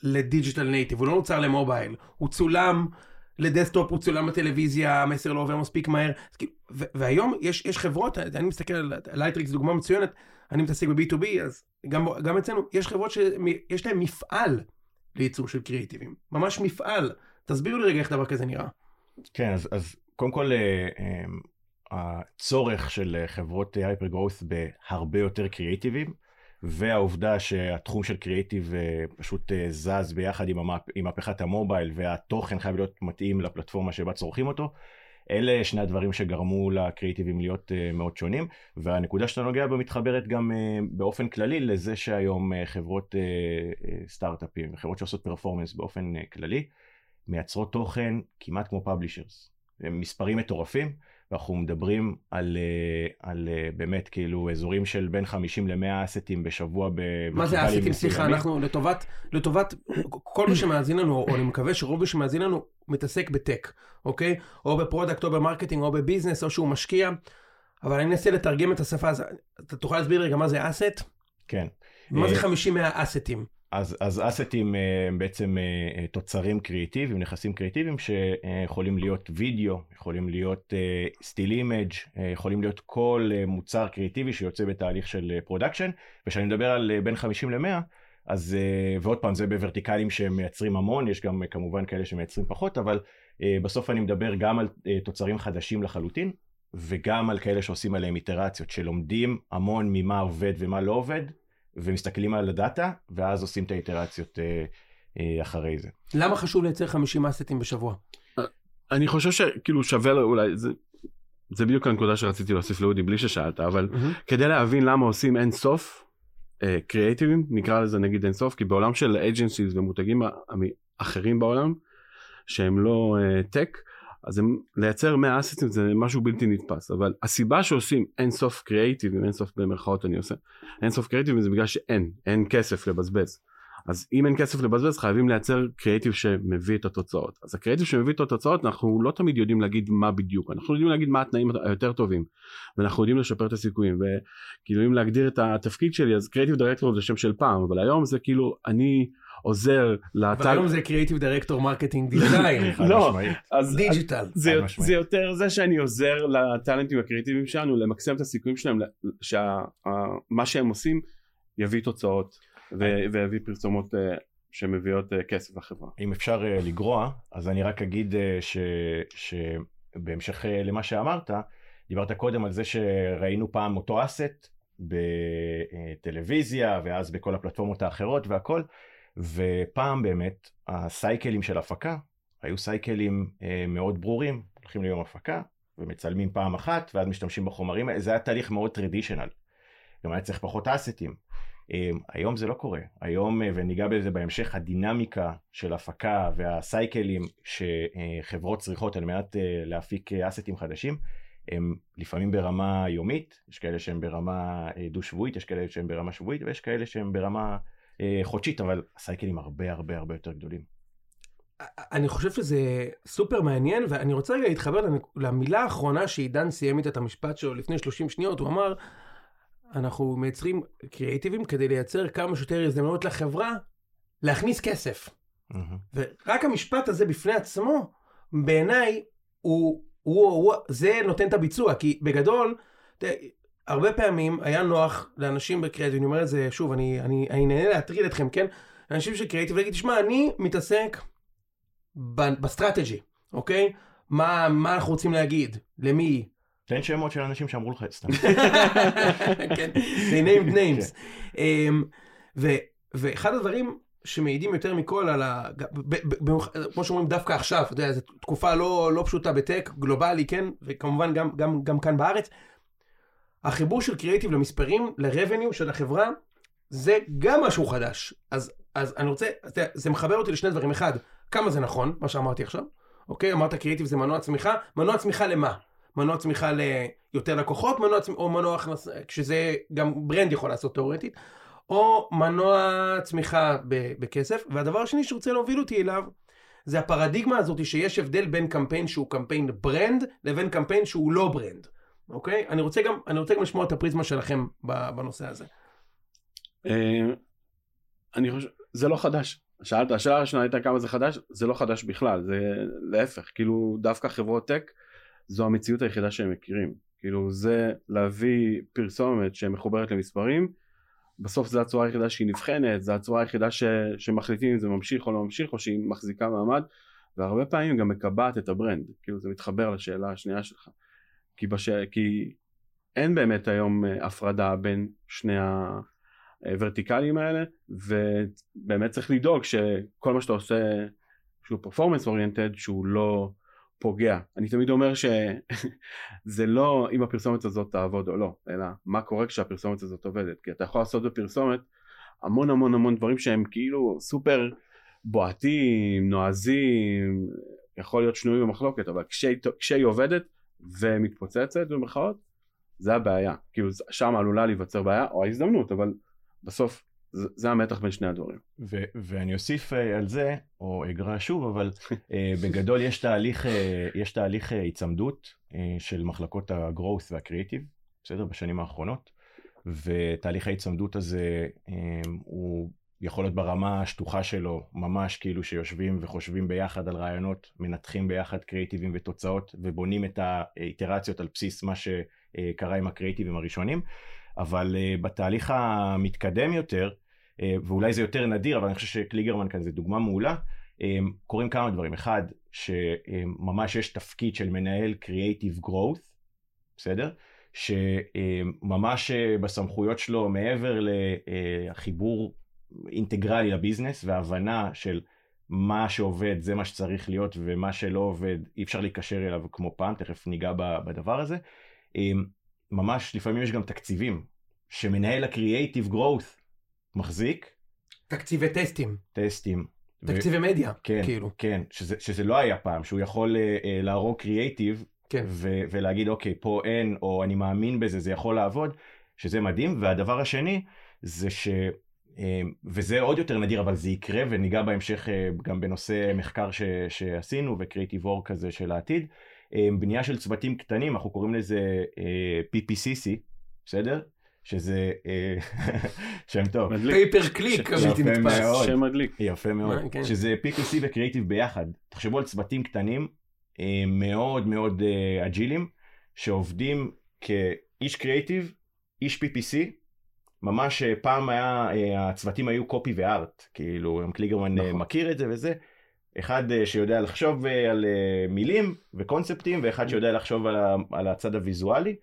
Speaker 2: ל digital native, הוא לא נוצר למובייל, הוא צולם ל desktop, הוא צולם בטלוויזיה, המסר לא עובר מספיק מהר. והיום יש, יש חברות, אני מסתכל על לייטריקס, דוגמה מצוינת, אני מתעסק ב-B2B, אז גם, גם אצלנו יש חברות שיש להן מפעל לייצור של קריאיטיבים, ממש מפעל. תסבירו לי רגע איך דבר כזה נראה.
Speaker 4: כן, אז, אז קודם כל, אה, אה, הצורך של חברות hyper growth בהרבה יותר קריאיטיבים, והעובדה שהתחום של קריאיטיב אה, פשוט אה, זז ביחד עם. עם מהפכת המובייל, והתוכן חייב להיות מתאים לפלטפורמה שבה צורכים אותו, אלה שני הדברים שגרמו לקריאיטיבים להיות uh, מאוד שונים, והנקודה שאתה נוגע בה מתחברת גם באופן כללי לזה שהיום חברות סטארט-אפים, חברות שעושות פרפורמנס באופן כללי, מייצרות תוכן כמעט כמו פאבלישרס. מספרים מטורפים, ואנחנו מדברים על, uh, על uh, באמת כאילו אזורים של בין 50 ל-100 אסטים בשבוע.
Speaker 2: מה זה אסטים? סליחה, אנחנו לטובת, לטובת כל מי שמאזין לנו, או אני מקווה שרוב מי שמאזין לנו מתעסק בטק, אוקיי? או ב product, או ב marketing, או ב business, או שהוא משקיע. אבל אני אנסה לתרגם את השפה הזאת. אתה תוכל להסביר רגע מה זה asset?
Speaker 4: כן.
Speaker 2: מה זה 50 מהאסטים?
Speaker 4: אז, אז אסטים הם בעצם תוצרים קריאיטיביים, נכסים קריאיטיביים שיכולים להיות וידאו, יכולים להיות still image, יכולים להיות כל מוצר קריאיטיבי שיוצא בתהליך של production, וכשאני מדבר על בין 50 ל-100, אז ועוד פעם זה בוורטיקלים שמייצרים המון, יש גם כמובן כאלה שמייצרים פחות, אבל בסוף אני מדבר גם על תוצרים חדשים לחלוטין, וגם על כאלה שעושים עליהם איטרציות, שלומדים המון ממה עובד ומה לא עובד, ומסתכלים על הדאטה, ואז עושים את האיטרציות אה, אה, אחרי זה.
Speaker 2: למה חשוב לייצר 50 אסטים בשבוע?
Speaker 5: אני חושב שכאילו שווה אולי, זה, זה בדיוק הנקודה שרציתי להוסיף לאודי בלי ששאלת, אבל mm-hmm. כדי להבין למה עושים אין סוף, קריאייטיבים, uh, נקרא לזה נגיד אין סוף, כי בעולם של agencies ומותגים אחרים בעולם, שהם לא טק, uh, אז הם, לייצר 100 אסטים זה משהו בלתי נתפס, אבל הסיבה שעושים אין סוף קריאייטיבים, אין סוף במרכאות אני עושה, אין סוף קריאייטיבים זה בגלל שאין, אין כסף לבזבז. אז אם אין כסף לבזבז חייבים לייצר קריאייטיב שמביא את התוצאות. אז הקריאייטיב שמביא את התוצאות אנחנו לא תמיד יודעים להגיד מה בדיוק, אנחנו יודעים להגיד מה התנאים היותר טובים, ואנחנו יודעים לשפר את הסיכויים, וכאילו אם להגדיר את התפקיד שלי אז creative director זה שם של פעם, אבל היום זה כאילו אני עוזר
Speaker 2: לטל... אבל היום זה creative director marketing design.
Speaker 5: לא, אז
Speaker 2: digital.
Speaker 5: זה, יותר זה שאני עוזר לטאלנטים הקריאיטיביים שלנו למקסם את הסיכויים שלהם, שמה שהם עושים יביא תוצאות ויביא פרסומות שמביאות כסף לחברה.
Speaker 4: אם אפשר לגרוע, אז אני רק אגיד שבהמשך למה שאמרת, דיברת קודם על זה שראינו פעם אותו אסט בטלוויזיה ואז בכל הפלטפורמות האחרות והכל. ופעם באמת הסייקלים של הפקה היו סייקלים אה, מאוד ברורים, הולכים ליום הפקה ומצלמים פעם אחת ואז משתמשים בחומרים זה היה תהליך מאוד טרדישיונל. גם היה צריך פחות אסטים. אה, היום זה לא קורה, היום, אה, וניגע בזה בהמשך, הדינמיקה של הפקה והסייקלים שחברות צריכות על מנת אה, להפיק אסטים חדשים, הם לפעמים ברמה יומית, יש כאלה שהם ברמה אה, דו שבועית, יש כאלה שהם ברמה שבועית ויש כאלה שהם ברמה חודשית, אבל הסייקלים הרבה הרבה הרבה יותר גדולים.
Speaker 2: אני חושב שזה סופר מעניין, ואני רוצה רגע להתחבר למילה האחרונה שעידן סיים איתה את המשפט שלו לפני 30 שניות, הוא אמר, אנחנו מייצרים קריאיטיבים כדי לייצר כמה שיותר הזדמנויות לחברה להכניס כסף. Mm-hmm. ורק המשפט הזה בפני עצמו, בעיניי, הוא, הוא, הוא, זה נותן את הביצוע, כי בגדול, הרבה פעמים היה נוח לאנשים בקריאיטיב, אני אומר את זה שוב, אני, אני, אני נהנה להטריד אתכם, כן? אנשים של קריאיטיב, להגיד, תשמע, אני מתעסק ב strategy, אוקיי? מה, מה אנחנו רוצים להגיד? למי?
Speaker 4: תן שמות של אנשים שאמרו לך את סתם.
Speaker 2: כן, they named names. אמ, ואחד הדברים שמעידים יותר מכל על ה... כמו שאומרים דווקא עכשיו, אתה יודע, זו תקופה לא, לא פשוטה בטק, גלובלי, כן? וכמובן גם, גם, גם כאן בארץ. החיבור של קריאיטיב למספרים, לרבניו של החברה, זה גם משהו חדש. אז, אז אני רוצה, זה מחבר אותי לשני דברים. אחד, כמה זה נכון, מה שאמרתי עכשיו, אוקיי? אמרת קריאיטיב זה מנוע צמיחה, מנוע צמיחה למה? מנוע צמיחה ליותר לקוחות, מנוע צמיחה, או מנוע הכנסה, כשזה גם ברנד יכול לעשות תאורטית, או מנוע צמיחה בכסף. והדבר השני שרוצה להוביל אותי אליו, זה הפרדיגמה הזאת שיש הבדל בין קמפיין שהוא קמפיין brand לבין קמפיין שהוא לא brand, אוקיי? אני רוצה גם, אני רוצה גם לשמוע את הפריזמה שלכם בנושא הזה.
Speaker 5: אה, אני חושב, זה לא חדש. שאלת, השאלה הראשונה הייתה כמה זה חדש, זה לא חדש בכלל, זה להפך, כאילו דווקא חברות טק זו המציאות היחידה שהם מכירים. כאילו זה להביא פרסומת שמחוברת למספרים, בסוף זו הצורה היחידה שהיא נבחנת, זו הצורה היחידה ש, שמחליטים אם זה ממשיך או לא ממשיך, או שהיא מחזיקה מעמד, והרבה פעמים גם מקבעת את ה brand, כאילו זה מתחבר לשאלה השנייה שלך. כי, בש... כי אין באמת היום אה, הפרדה בין שני הוורטיקלים האלה, ובאמת צריך לדאוג שכל מה שאתה עושה שהוא performance oriented שהוא לא פוגע. אני תמיד אומר שזה לא אם הפרסומת הזאת תעבוד או לא, אלא מה קורה כשהפרסומת הזאת עובדת. כי אתה יכול לעשות בפרסומת המון המון המון דברים שהם כאילו סופר בועטים, נועזים, יכול להיות שנויים במחלוקת, אבל כשהיא, כשהיא עובדת ומתפוצצת במרכאות, זה הבעיה. כאילו שם עלולה להיווצר בעיה או ההזדמנות, אבל בסוף זה, זה המתח בין שני הדברים.
Speaker 4: ו- ואני אוסיף uh, על זה, או אגרע שוב, אבל uh, בגדול יש תהליך, uh, יש תהליך uh, היצמדות uh, של מחלקות ה-growth וה-creative, בסדר? בשנים האחרונות, ותהליך ההיצמדות הזה um, הוא יכול להיות ברמה השטוחה שלו, ממש כאילו שיושבים וחושבים ביחד על רעיונות, מנתחים ביחד קריאיטיבים ותוצאות, ובונים את האיטרציות על בסיס מה שקרה עם הקריאיטיבים הראשונים. אבל uh, בתהליך המתקדם יותר, uh, ואולי זה יותר נדיר, אבל אני חושב שקליגרמן כאן זה דוגמה מעולה, um, קורים כמה דברים. אחד, שממש יש תפקיד של מנהל Creative Growth, בסדר? שממש בסמכויות שלו, מעבר לחיבור אינטגרלי לביזנס והבנה של מה שעובד זה מה שצריך להיות ומה שלא עובד אי אפשר להיקשר אליו כמו פעם, תכף ניגע בדבר הזה. ממש לפעמים יש גם תקציבים שמנהל הקריאייטיב growth מחזיק.
Speaker 2: תקציבי טסטים.
Speaker 4: טסטים.
Speaker 2: תקציבי ו... מדיה,
Speaker 4: כן,
Speaker 2: כאילו.
Speaker 4: כן, שזה, שזה לא היה פעם, שהוא יכול uh, להרוג קריאייטיב
Speaker 2: כן.
Speaker 4: ו- ולהגיד אוקיי פה אין או אני מאמין בזה זה יכול לעבוד, שזה מדהים, והדבר השני זה ש... וזה עוד יותר נדיר אבל זה יקרה וניגע בהמשך גם בנושא מחקר ש- שעשינו וקריאיטיב וורק כזה של העתיד. בנייה של צוותים קטנים, אנחנו קוראים לזה PPCC, בסדר? שזה שם טוב.
Speaker 2: Pay per click,
Speaker 4: יפה מאוד.
Speaker 5: שם מדליק.
Speaker 4: יפה מאוד.
Speaker 2: כן.
Speaker 4: שזה PPC וקריאיטיב ביחד. תחשבו על צוותים קטנים, מאוד מאוד אג'ילים, שעובדים כאיש קריאיטיב, איש PPC, ממש פעם היה, הצוותים היו copy ו art, כאילו, קליגרמן נכון. מכיר את זה וזה. אחד שיודע לחשוב על מילים וקונספטים ואחד שיודע לחשוב על הצד הוויזואלי.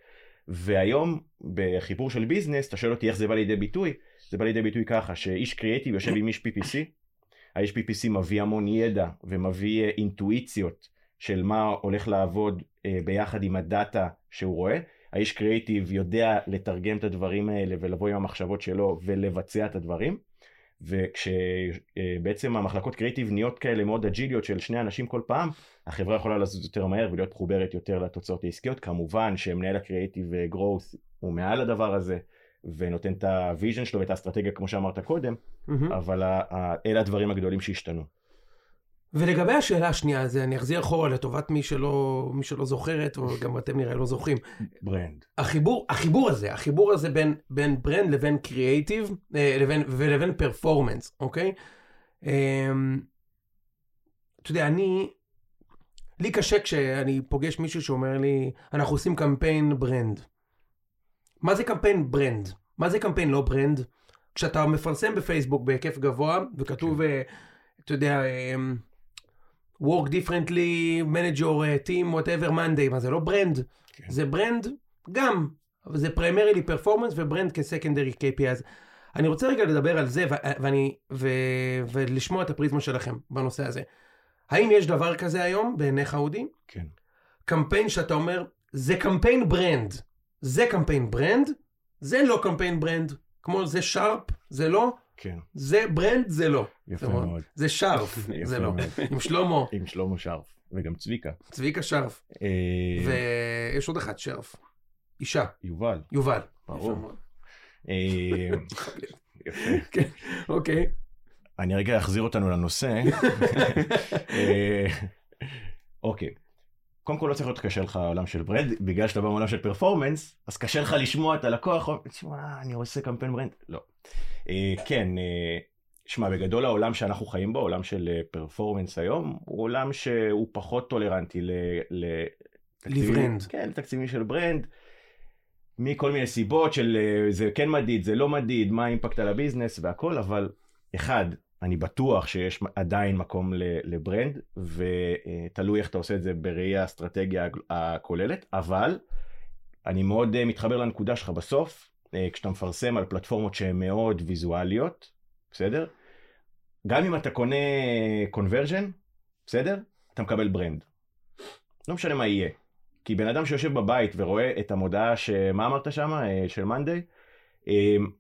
Speaker 4: והיום בחיבור של ביזנס אתה שואל אותי איך זה בא לידי ביטוי? זה בא לידי ביטוי ככה שאיש קריאיטיב יושב עם איש PPC האיש PPC מביא המון ידע ומביא אינטואיציות של מה הולך לעבוד ביחד עם הדאטה שהוא רואה האיש קריאיטיב יודע לתרגם את הדברים האלה ולבוא עם המחשבות שלו ולבצע את הדברים וכשבעצם המחלקות קריאיטיב נהיות כאלה מאוד אג'יליות של שני אנשים כל פעם, החברה יכולה לזוז יותר מהר ולהיות מחוברת יותר לתוצאות העסקיות. כמובן שמנהל ה creative growth הוא מעל הדבר הזה ונותן את ה vision שלו ואת האסטרטגיה כמו שאמרת קודם,
Speaker 2: מהמם.
Speaker 4: אבל אלה הדברים הגדולים שהשתנו.
Speaker 2: ולגבי השאלה השנייה, אז אני אחזיר אחורה לטובת מי שלא, מי שלא זוכרת, או גם אתם נראה לא זוכרים.
Speaker 4: brand.
Speaker 2: החיבור, החיבור הזה, החיבור הזה בין, בין brand לבין קריאייטיב, לבין, ולבין performance, אוקיי? אמ, אתה יודע, אני, לי קשה כשאני פוגש מישהו שאומר לי, אנחנו עושים קמפיין brand. מה זה קמפיין brand? מה זה קמפיין לא brand? כשאתה מפרסם בפייסבוק בהיקף גבוה, וכתוב, אה, אתה יודע, אמ, work differently, manage your uh, team, whatever Monday, מה זה לא brand?
Speaker 4: כן.
Speaker 2: זה brand גם, אבל זה primarily performance ו brand כ-secondary KPI. אז אני רוצה רגע לדבר על זה ו- ואני, ו- ולשמוע את הפריזמה שלכם בנושא הזה. האם יש דבר כזה היום בעיניך אודי?
Speaker 4: כן.
Speaker 2: קמפיין שאתה אומר, זה קמפיין brand. זה קמפיין brand, זה לא קמפיין brand. כמו זה שרף, זה לא,
Speaker 4: כן.
Speaker 2: זה brand, זה לא.
Speaker 4: יפה. מאוד.
Speaker 2: זה שרף, זה לא. עם שלמה,
Speaker 4: עם שלמה שרף וגם צביקה.
Speaker 2: צביקה שרף.
Speaker 4: אה,
Speaker 2: ויש עוד אחד, שרף. אישה,
Speaker 4: יובל.
Speaker 2: יובל.
Speaker 4: ברור.
Speaker 2: יפה.
Speaker 4: אה.
Speaker 2: כן, אוקיי.
Speaker 4: אני רגע אחזיר אותנו לנושא. אה, אוקיי. קודם כל לא צריך להיות קשה לך העולם של brand, בגלל שאתה בא מעולם של performance, אז קשה לך לשמוע את הלקוח, תשמע, אני עושה קמפיין brand. לא. אה, כן, אה, שמע, בגדול העולם שאנחנו חיים בו, העולם של performance היום, הוא עולם שהוא פחות טולרנטי ל... ל
Speaker 2: brand.
Speaker 4: כן, תקציבים של brand. מכל מיני סיבות של אה, זה כן מדיד, זה לא מדיד, מה ה impact על ה business והכל, אבל אחד, אני בטוח שיש עדיין מקום ל brand, ותלוי איך אתה עושה את זה בראי האסטרטגיה הכוללת, אבל אני מאוד אה, מתחבר לנקודה שלך בסוף, אה, כשאתה מפרסם על פלטפורמות שהן מאוד ויזואליות, בסדר? גם אם אתה קונה conversion, בסדר? אתה מקבל brand. לא משנה מה יהיה. כי בן אדם שיושב בבית ורואה את המודעה, ש... מה אמרת שם? אה, של מאנדיי?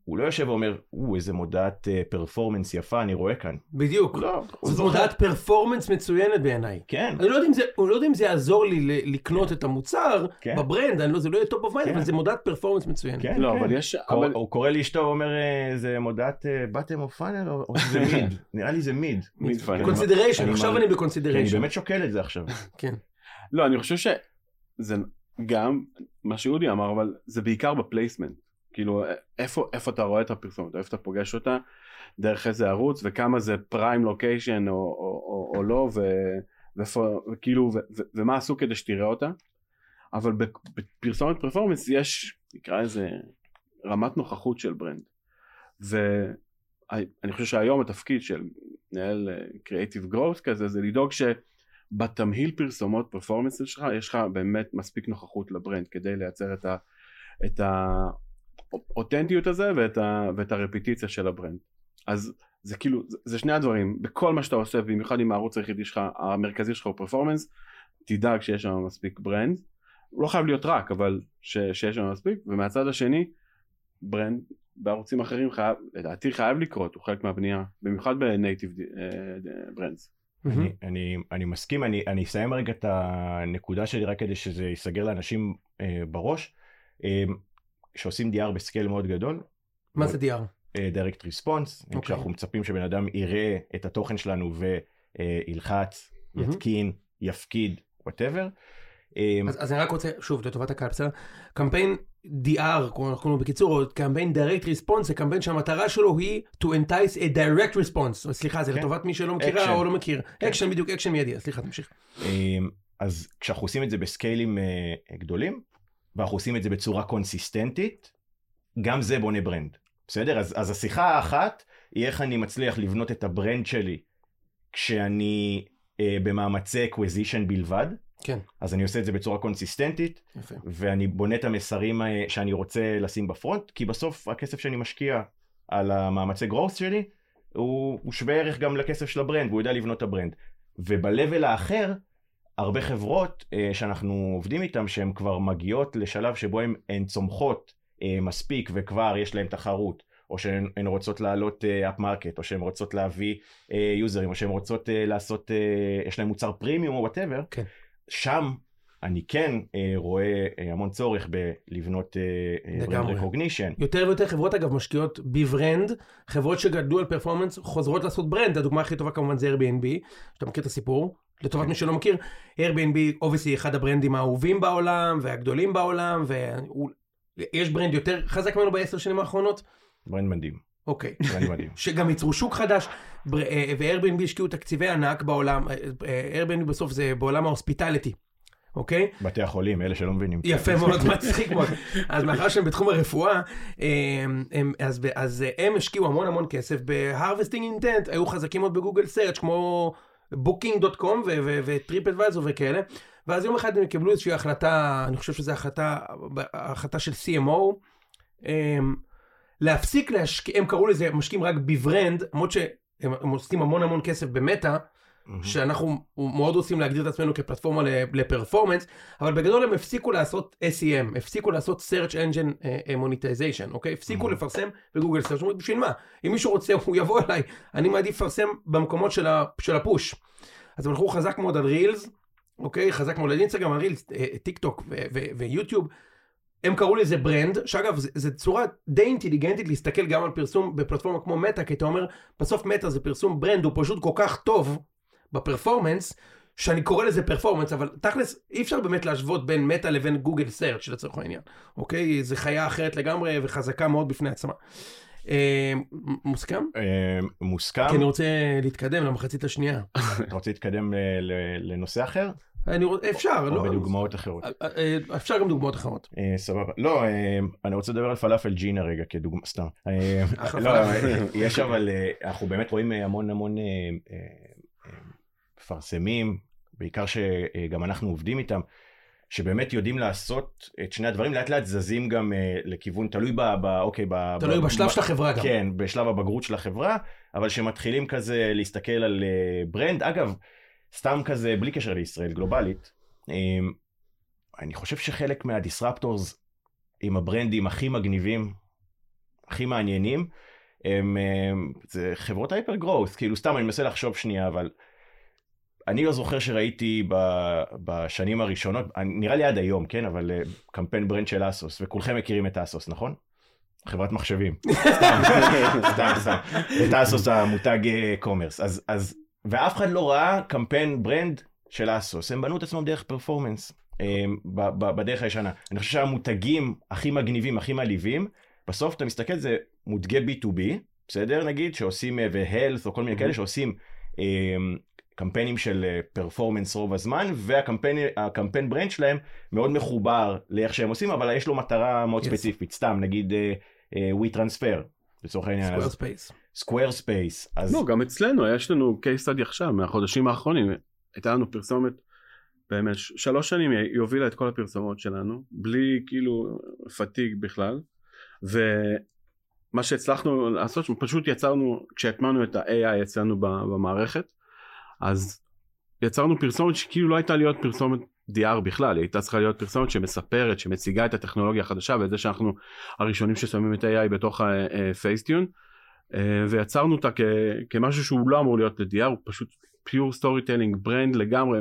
Speaker 4: הוא לא יושב ואומר, או, איזה מודעת performance יפה אני רואה כאן.
Speaker 2: בדיוק.
Speaker 4: לא,
Speaker 2: זאת
Speaker 4: זוכר.
Speaker 2: מודעת performance מצוינת בעיניי.
Speaker 4: כן,
Speaker 2: אני לא יודע אם זה, אני לא יודע אם זה יעזור לי לקנות את המוצר
Speaker 4: כן.
Speaker 2: ב brand, אני לא, זה לא יהיה top of mind,
Speaker 4: כן.
Speaker 2: אבל זה מודעת performance מצוינת.
Speaker 4: כן,
Speaker 5: לא,
Speaker 4: כן.
Speaker 5: אבל יש...
Speaker 4: קור-
Speaker 5: אבל-
Speaker 4: הוא קורא לאשתו ואומר, אה, זה מודעת bottom of funnel או זה mid? נראה לי זה mid.
Speaker 5: mid funnel.
Speaker 2: consideration,
Speaker 4: אני
Speaker 2: עכשיו אני
Speaker 4: כי אני
Speaker 2: ב consideration.
Speaker 4: באמת שוקל את זה עכשיו.
Speaker 2: כן.
Speaker 5: לא, אני חושב שזה גם מה שאודי אמר, אבל זה בעיקר ב placement. כאילו, איפה, איפה אתה רואה את הפרסומת, איפה אתה פוגש אותה, דרך איזה ערוץ, וכמה זה prime location או, או, או, או לא, ו, ואיפה, וכאילו, ו, ו, ומה עשו כדי שתראה אותה. אבל בפרסומת performance יש, נקרא לזה, רמת נוכחות של brand. ואני חושב שהיום התפקיד של מנהל קריאיטיב growth כזה, זה לדאוג ש... בתמהיל פרסומות performance שלך יש לך באמת מספיק נוכחות ל brand כדי לייצר את, ה, את האותנטיות הזה ואת, ה, ואת הרפיטיציה של ה brand. אז זה כאילו זה, זה שני הדברים בכל מה שאתה עושה במיוחד אם הערוץ היחידי שלך המרכזי שלך הוא performance תדאג שיש שם מספיק brand הוא לא חייב להיות רק אבל ש, שיש שם מספיק ומהצד השני brand בערוצים אחרים חייב לדעתי חייב לקרות הוא חלק מהבנייה במיוחד ב native brands.
Speaker 4: אני, אני, אני מסכים, אני, אני אסיים רגע את הנקודה שלי רק כדי שזה ייסגר לאנשים אה, בראש. אה, כשעושים DR ב scale מאוד גדול,
Speaker 2: מה זה DR?
Speaker 4: אה, direct response,
Speaker 2: אוקיי.
Speaker 4: כשאנחנו מצפים שבן אדם יראה את התוכן שלנו וילחץ,
Speaker 2: מהמם.
Speaker 4: יתקין, יפקיד, whatever. אה,
Speaker 2: אז, אז אני רק רוצה, שוב, לטובת הקהל, בסדר? קמפיין DR, כמו אנחנו קוראים לו בקיצור, או קמפיין direct response, זה קמפיין שהמטרה שלו היא to entice a direct response. סליחה, זה
Speaker 4: כן.
Speaker 2: לטובת מי שלא מכירה
Speaker 4: Action.
Speaker 2: או לא מכיר.
Speaker 4: כן.
Speaker 2: אקשן בדיוק, אקשן מיידי, סליחה, תמשיך.
Speaker 4: אז כשאנחנו עושים את זה בסקיילים אה, גדולים, ואנחנו עושים את זה בצורה קונסיסטנטית, גם זה בונה brand. בסדר? אז, אז השיחה האחת היא איך אני מצליח לבנות את ה brand שלי כשאני אה, במאמצי acquisition בלבד.
Speaker 2: כן.
Speaker 4: אז אני עושה את זה בצורה קונסיסטנטית,
Speaker 2: יפה.
Speaker 4: ואני בונה את המסרים אה, שאני רוצה לשים ב front, כי בסוף הכסף שאני משקיע על המאמצי growth שלי, הוא, הוא שווה ערך גם לכסף של ה brand, והוא יודע לבנות את ה brand. וב-level האחר, הרבה חברות אה, שאנחנו עובדים איתן, שהן כבר מגיעות לשלב שבו הן, הן צומחות אה, מספיק וכבר יש להן תחרות, או שהן הן רוצות לעלות אה, up market, או שהן רוצות להביא אה, יוזרים, או שהן רוצות אה, לעשות, אה, יש להן מוצר פרימיום או whatever,
Speaker 2: כן.
Speaker 4: שם אני כן אה, רואה אה, המון צורך בלבנות אה, brand
Speaker 2: לגמרי.
Speaker 4: recognition.
Speaker 2: יותר ויותר חברות אגב משקיעות ב brand, חברות שגדלו על performance חוזרות לעשות brand, הדוגמה הכי טובה כמובן זה Airbnb, שאתה מכיר את הסיפור, לטובת מי שלא מכיר, Airbnb obviously אחד ה brandים האהובים בעולם והגדולים בעולם, ויש brand יותר חזק ממנו בעשר שנים האחרונות?
Speaker 4: brand מדהים,
Speaker 2: אוקיי.
Speaker 4: brand מדהים.
Speaker 2: שגם ייצרו שוק חדש, אה, ו-Airbnb השקיעו תקציבי ענק בעולם, אה, אה, Airbnb בסוף זה בעולם ה hospitality, אוקיי?
Speaker 4: בתי החולים, אלה שלא מבינים.
Speaker 2: יפה מאוד, מצחיק מאוד. אז מאחר שהם בתחום הרפואה, הם, אז, אז הם השקיעו המון המון כסף ב-harvesting intent, היו חזקים מאוד בגוגל Search כמו booking.com וטריפ אדוויזור וכאלה, ואז יום אחד הם קיבלו איזושהי החלטה, אני חושב שזו החלטה, החלטה של CMO, להפסיק להשקיע, הם קראו לזה משקיעים רק בברנד, למרות שהם הם עושים המון המון כסף במטא,
Speaker 4: מהמם.
Speaker 2: שאנחנו מאוד רוצים להגדיר את עצמנו כפלטפורמה לפרפורמנס, אבל בגדול הם הפסיקו לעשות SEM, הפסיקו לעשות search engine uh, monetization, אוקיי? הפסיקו
Speaker 4: Mhm.
Speaker 2: לפרסם בגוגל סרצ' אומרים, בשביל מה? אם מישהו רוצה הוא יבוא אליי, אני מעדיף לפרסם במקומות של, ה, של הפוש. אז הם הלכו חזק מאוד על רילס, אוקיי? חזק מאוד על אינסטגרם, על רילס, אה, טיק טוק ויוטיוב. הם קראו לזה brand, שאגב, זו צורה די אינטליגנטית להסתכל גם על פרסום בפלטפורמה כמו מטא, כי אתה אומר, בסוף מטא זה פרסום brand, הוא פשוט כל כך טוב ב performance, שאני קורא לזה performance, אבל תכלס, אי אפשר באמת להשוות בין מטא לבין גוגל Search לצורך העניין, אוקיי? זו חיה אחרת לגמרי וחזקה מאוד בפני עצמה. אה, מוסכם?
Speaker 4: אה, מוסכם.
Speaker 2: כי אני רוצה להתקדם למחצית השנייה.
Speaker 4: אתה רוצה להתקדם ל- לנושא אחר?
Speaker 2: אני רוצ... אפשר,
Speaker 4: או
Speaker 2: לא...
Speaker 4: בדוגמאות אחרות?
Speaker 2: אה, אה, אפשר גם דוגמאות אחרות.
Speaker 4: אה, סבבה. לא, אה, אני רוצה לדבר על פלאפל ג'ינה רגע כדוגמה, סתם. אה, לא. אה, יש אבל, אה, אנחנו באמת רואים אה, המון המון אה, אה, אה, מפרסמים, בעיקר שגם אנחנו עובדים איתם, שבאמת יודעים לעשות את שני הדברים, לאט לאט זזים גם אה, לכיוון, תלוי ב... ב- אוקיי, ב...
Speaker 2: תלוי
Speaker 4: ב-
Speaker 2: בשלב
Speaker 4: ב-
Speaker 2: של החברה גם.
Speaker 4: כן, בשלב הבגרות של החברה, אבל שמתחילים כזה להסתכל על אה, brand, אגב, סתם כזה, בלי קשר לישראל, גלובלית, אה, אני חושב שחלק מה disruptors עם הברנדים הכי מגניבים, הכי מעניינים, הם, הם זה חברות hyper growth, כאילו סתם אני מנסה לחשוב שנייה, אבל אני לא זוכר שראיתי ב, בשנים הראשונות, נראה לי עד היום, כן, אבל אה, קמפיין brand של ASOS, וכולכם מכירים את ASOS, נכון? חברת מחשבים. סתם, סתם, סתם. את ASOS המותג commerce. אז, אז, ואף אחד לא ראה קמפיין brand של ASOS, הם בנו את עצמם דרך performance. ב- ב- בדרך הישנה. אני חושב שהמותגים הכי מגניבים, הכי מעליבים, בסוף אתה מסתכל, זה מותגי B2B, בסדר נגיד, שעושים, אה, ו-health או כל מיני כאלה שעושים קמפיינים של performance רוב הזמן, והקמפיין הקמפיין brand שלהם מאוד מחובר לאיך שהם עושים, אבל יש לו מטרה מאוד
Speaker 2: Yes.
Speaker 4: ספציפית, סתם נגיד אה, אה, WeTransfer, לצורך העניין,
Speaker 2: Square
Speaker 4: אז space. Squarespace, אז
Speaker 5: לא, גם אצלנו, יש לנו case study עכשיו, מהחודשים האחרונים, הייתה לנו פרסומת, באמת, שלוש שנים היא הובילה את כל הפרסומות שלנו, בלי כאילו fatigue בכלל, ומה שהצלחנו לעשות, פשוט יצרנו, כשהטמענו את ה-AI אצלנו במערכת, אז יצרנו פרסומת שכאילו לא הייתה להיות פרסומת DR בכלל, היא הייתה צריכה להיות פרסומת שמספרת, שמציגה את הטכנולוגיה החדשה, ואת זה שאנחנו הראשונים ששמים את ה-AI בתוך ה-Facetune. אה, ויצרנו אותה כ, כמשהו שהוא לא אמור להיות ל-DR, הוא פשוט pure storytelling, brand לגמרי,